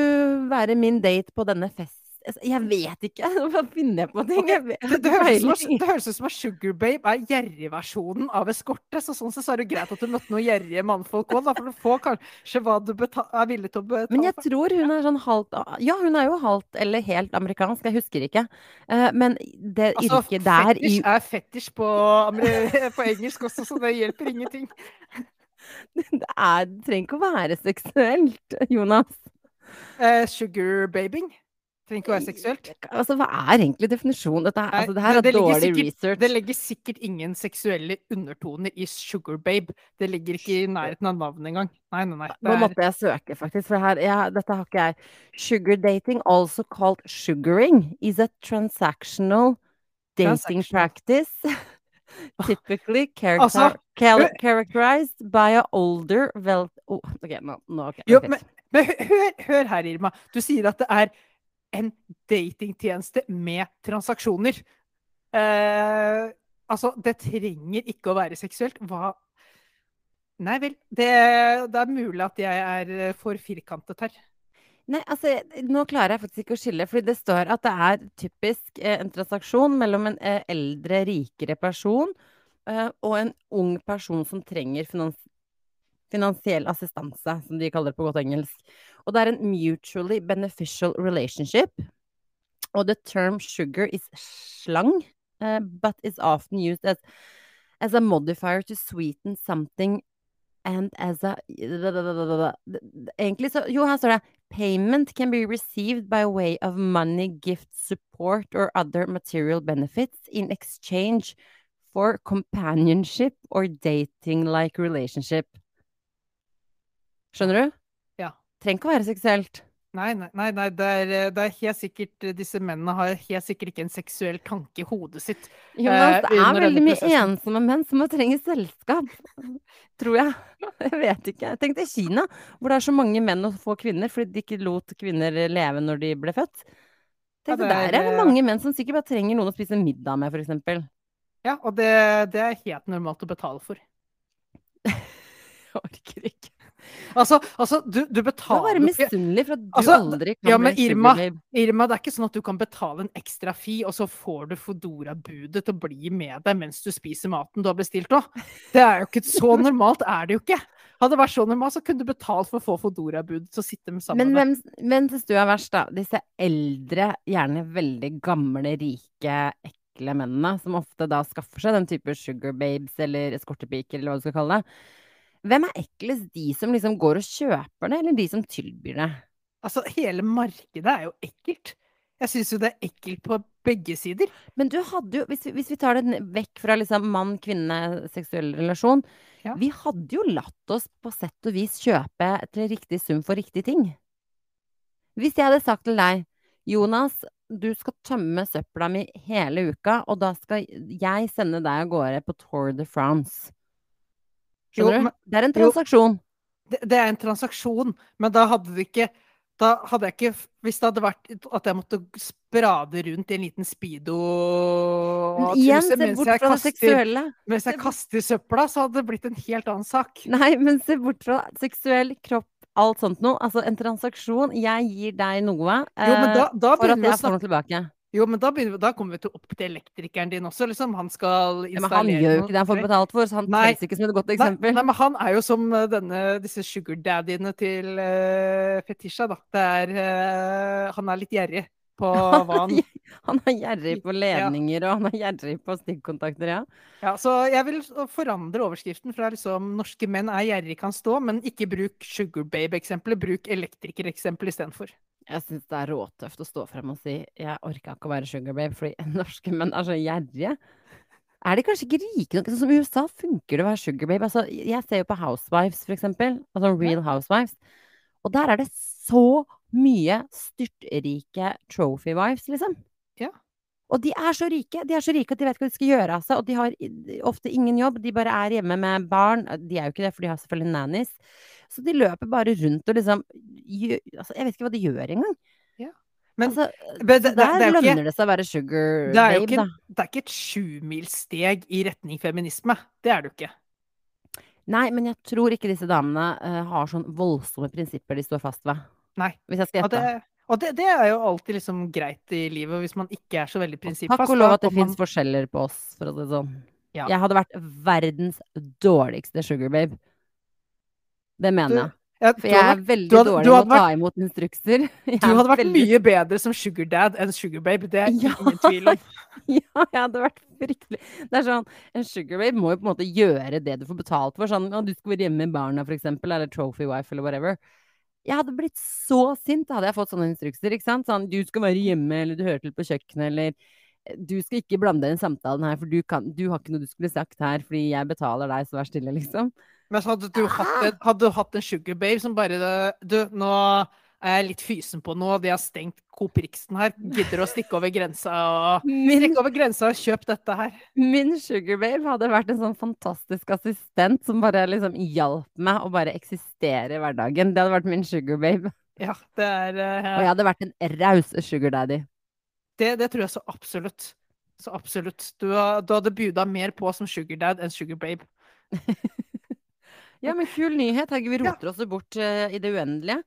[SPEAKER 1] være min date på denne festen? Altså, jeg vet ikke. Nå finner jeg på ting? Jeg vet,
[SPEAKER 2] det, det, høres det, høres ut som at Sugar Babe er gjerrigversjonen av eskorte. Så sånn sett så er det greit at du møtte noen gjerrige mannfolk òg, for du får kanskje hva du er villig til å betale
[SPEAKER 1] Men jeg tror hun er sånn halvt Ja, hun er jo halvt eller helt amerikansk, jeg husker ikke. Uh, men det altså, yrket der
[SPEAKER 2] fetisj er fetisj på, på engelsk også, så det hjelper ingenting.
[SPEAKER 1] Det, er, det trenger ikke å være seksuelt, Jonas.
[SPEAKER 2] Uh, sugar babing? Trenger ikke å være seksuelt.
[SPEAKER 1] Altså, Hva er egentlig definisjonen? Dette, altså, det her er det dårlig
[SPEAKER 2] sikkert,
[SPEAKER 1] research.
[SPEAKER 2] Det legger sikkert ingen seksuelle undertoner i Sugar Babe. Det ligger ikke i nærheten av navnet engang. Nei, nei, nei.
[SPEAKER 1] Nå måtte jeg søke, faktisk. For her, ja, dette har ikke jeg. Sugar dating, also called sugaring, is a transactional dating practice. Typically character, altså, characterized by a older well... Oh, okay, no, no, okay,
[SPEAKER 2] Jo, men, men hør, hør her, Irma. Du sier at det er en datingtjeneste med transaksjoner. Eh, altså, det trenger ikke å være seksuelt. Hva Nei vel. Det, det er mulig at jeg er eh, for firkantet her.
[SPEAKER 1] Nei, altså, nå klarer jeg faktisk ikke å skille, fordi det står at det er typisk eh, en transaksjon mellom en eh, eldre, rikere person eh, og en ung person som trenger finans Finansiell assistanse, som de kaller det på godt engelsk. Og det er en mutually beneficial relationship. Og the term sugar is slang, uh, but is often used as, as a modifier to sweeten something and as a Egentlig så Jo, her står det Payment can be received by way of money, gift, support or other material benefits in exchange for companionship or dating-like relationship. Skjønner du? Trenger ikke å være seksuelt.
[SPEAKER 2] Nei, nei, nei, nei det, er, det, er, helt sikkert Disse mennene har helt sikkert ikke en seksuell tanke i hodet sitt.
[SPEAKER 1] Jonas, det er veldig mye ensomme menn som trenger trenge selskap. Tror jeg. Jeg vet ikke. Tenk deg Kina, hvor det er så mange menn og få kvinner fordi de ikke lot kvinner leve når de ble født. Tenk ja, Der er det mange menn som sikkert bare trenger noen å spise middag med, f.eks.
[SPEAKER 2] Ja, og det, det er helt normalt å betale for.
[SPEAKER 1] jeg orker ikke.
[SPEAKER 2] Altså, altså du, du, betaler
[SPEAKER 1] er bare misunnelig for at du
[SPEAKER 2] altså,
[SPEAKER 1] aldri kan
[SPEAKER 2] ja, men Irma, Irma, det er ikke sånn at du kan betale en ekstra fi, og så får du Fodora-budet til å bli med deg mens du spiser maten du har bestilt òg. Det er jo ikke så normalt, er det jo ikke. Hadde det vært så normalt, så kunne du betalt for å få Fodora-budet til å sitte med sammen
[SPEAKER 1] Men hvem, hvem syns du er verst, da? Disse eldre, gjerne veldig gamle, rike, ekle mennene, som ofte da skaffer seg den type sugar babes eller eskortepiker, eller hva du skal kalle det. Hvem er eklest? De som liksom går og kjøper det, eller de som tilbyr det?
[SPEAKER 2] Altså, hele markedet er jo ekkelt. Jeg syns jo det er ekkelt på begge sider.
[SPEAKER 1] Men du hadde jo, hvis vi, hvis vi tar det vekk fra liksom mann-kvinne, seksuell relasjon ja. Vi hadde jo latt oss på sett og vis kjøpe til riktig sum for riktig ting. Hvis jeg hadde sagt til deg Jonas, du skal tømme søpla mi hele uka, og da skal jeg sende deg av gårde på Tour de France. Skjønner jo, du? Det er en transaksjon.
[SPEAKER 2] Det, det, er en transaksjon, men da hadde det ikke da hadde jeg ikke Hvis det hadde vært at jeg måtte sprade rundt i en liten speedo
[SPEAKER 1] Igjen, se bort fra det seksuelle.
[SPEAKER 2] Mens jeg kaster søpla, så hadde det blitt en helt annen sak.
[SPEAKER 1] Nei, men se bort fra seksuell kropp, alt sånt noe. Altså en transaksjon. Jeg gir deg noe
[SPEAKER 2] jo, da, da
[SPEAKER 1] eh, for at jeg får noe tilbake.
[SPEAKER 2] Jo, men da, begynner, da, kommer vi til opp til elektrikeren din også. Liksom. Han skal installere ja,
[SPEAKER 1] Men han gjør jo ikke det han får betalt for, så han telles ikke som et godt eksempel.
[SPEAKER 2] Nei, nei, men han er jo som eh, denne, disse sugardaddiene til uh, Fetisha, da. Er, uh, han er litt gjerrig på hva han
[SPEAKER 1] Han er gjerrig på ledninger, ja. og han er gjerrig på stikkontakter, ja.
[SPEAKER 2] Ja, så jeg vil forandre overskriften fra liksom 'norske menn er gjerrig kan stå', men ikke bruk sugar babe-eksempelet, bruk elektrikereksempelet istedenfor.
[SPEAKER 1] Jeg syns det er råtøft å stå frem og si 'jeg orka ikke å være sugar babe', fordi norske menn er så gjerrige. Er de kanskje ikke rike nok? Sånn som i USA funker det å være sugar babe. Altså, jeg ser jo på Housewives, for eksempel. Altså Real Housewives. Og der er det så mye styrtrike trophy wives, liksom.
[SPEAKER 2] Ja.
[SPEAKER 1] Og de er så rike. De er så rike at de vet ikke hva de skal gjøre av seg. Og de har ofte ingen jobb. De bare er hjemme med barn. De er jo ikke det, for de har selvfølgelig nannies. Så de løper bare rundt og liksom altså, Jeg vet ikke hva de gjør engang.
[SPEAKER 2] Ja. Men,
[SPEAKER 1] altså, men det, der det lønner ikke, det seg å være sugar babe,
[SPEAKER 2] ikke,
[SPEAKER 1] da.
[SPEAKER 2] Det er ikke et sjumilssteg i retning feminisme. Det er det jo ikke.
[SPEAKER 1] Nei, men jeg tror ikke disse damene uh, har sånn voldsomme prinsipper de står fast ved.
[SPEAKER 2] Nei.
[SPEAKER 1] Hvis jeg skal gjette.
[SPEAKER 2] Og, det, det, er jo alltid liksom greit i livet, hvis man ikke er så veldig prinsippfast.
[SPEAKER 1] Takk og lov at det man... fins forskjeller på oss, for å si det sånn. Ja. Jeg hadde vært verdens dårligste sugar babe. Det mener jeg. Ja, For jeg er veldig hadde, dårlig med å ta imot instrukser.
[SPEAKER 2] Jeg du hadde vært veldig... mye bedre som sugar dad enn sugar babe. Det er ja, ingen tvil om.
[SPEAKER 1] Ja, jeg hadde vært fryktelig Det er sånn, En sugar babe må jo på en måte gjøre det du får betalt for. Sånn at du skal være hjemme med barna, for eksempel, eller trophy wife, eller whatever. Jeg hadde blitt så sint hadde jeg fått sånne instrukser. ikke sant? Sånn, du skal være hjemme, eller du hører til på kjøkkenet, eller du skal ikke blande deg i samtalen her, for du, kan, du har ikke noe du skulle sagt her, fordi jeg betaler deg, så vær stille, liksom.
[SPEAKER 2] Men hadde du, hatt en, hadde du hatt en sugar babe som bare Du, nå er jeg litt fysen på noe, de har stengt Coop Riksen her. Gidder å stikke over grensa og min, over grensa og kjøp dette her?
[SPEAKER 1] Min sugar babe hadde vært en sånn fantastisk assistent som bare liksom hjalp meg å bare eksistere i hverdagen. Det hadde vært min sugar babe.
[SPEAKER 2] Ja, det er uh,
[SPEAKER 1] Og jeg hadde vært en raus sugar daddy.
[SPEAKER 2] Det, det, tror jeg så absolutt. Så absolutt. Du, du hadde buda mer på som sugar dad enn sugar babe.
[SPEAKER 1] Ja, men kul nyhet. Herregud, vi roter oss bort uh, i det uendelige.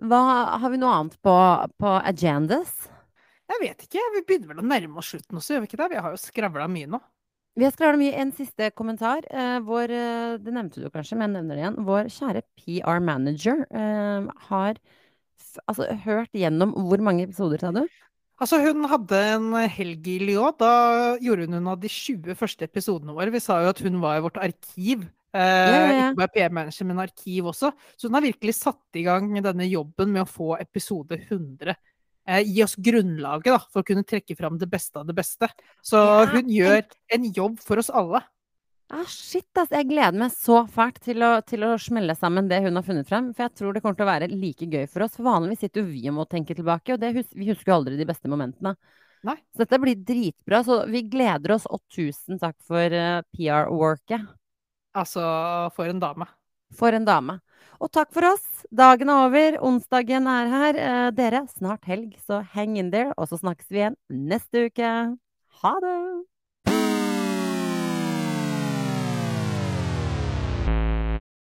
[SPEAKER 1] Hva, har vi noe annet på, på agendas?
[SPEAKER 2] Jeg vet ikke. Vi begynner vel å nærme oss slutten også, gjør vi ikke det? Vi har jo skravla mye nå.
[SPEAKER 1] Vi har skravla mye. En siste kommentar. Eh, vår, eh, det nevnte du kanskje, men jeg nevner det igjen. Vår kjære PR manager eh, har altså, hørt gjennom hvor mange episoder, sa du?
[SPEAKER 2] Altså, hun hadde en helg i Lyon. Da gjorde hun unna de 20 første episodene våre. Vi sa jo at hun var i vårt arkiv. Eh,
[SPEAKER 1] Ja, ja, ja.
[SPEAKER 2] Ikke bare PR-manager, men arkiv også. Så hun har virkelig satt i gang denne jobben med å få episode 100. Uh, gi oss grunnlaget da, for å kunne trekke fram det beste av det beste. Så
[SPEAKER 1] Ja,
[SPEAKER 2] hun gjør en jobb for oss alle.
[SPEAKER 1] Ah, shit, ass. Jeg gleder meg så fælt til å, til å smelle sammen det hun har funnet frem. For jeg tror det kommer til å være like gøy for oss. For vanligvis sitter jo vi og må tenke tilbake, og det hus vi husker jo aldri de beste momentene.
[SPEAKER 2] Nei.
[SPEAKER 1] Så dette blir dritbra. Så vi gleder oss, og tusen takk for uh, PR-worket.
[SPEAKER 2] Altså, for en dame.
[SPEAKER 1] For en dame. Og takk for oss. Dagen er over. Onsdagen er her. Eh, dere, snart helg, så hang in there. Og så snakkes vi igjen neste uke. Ha det!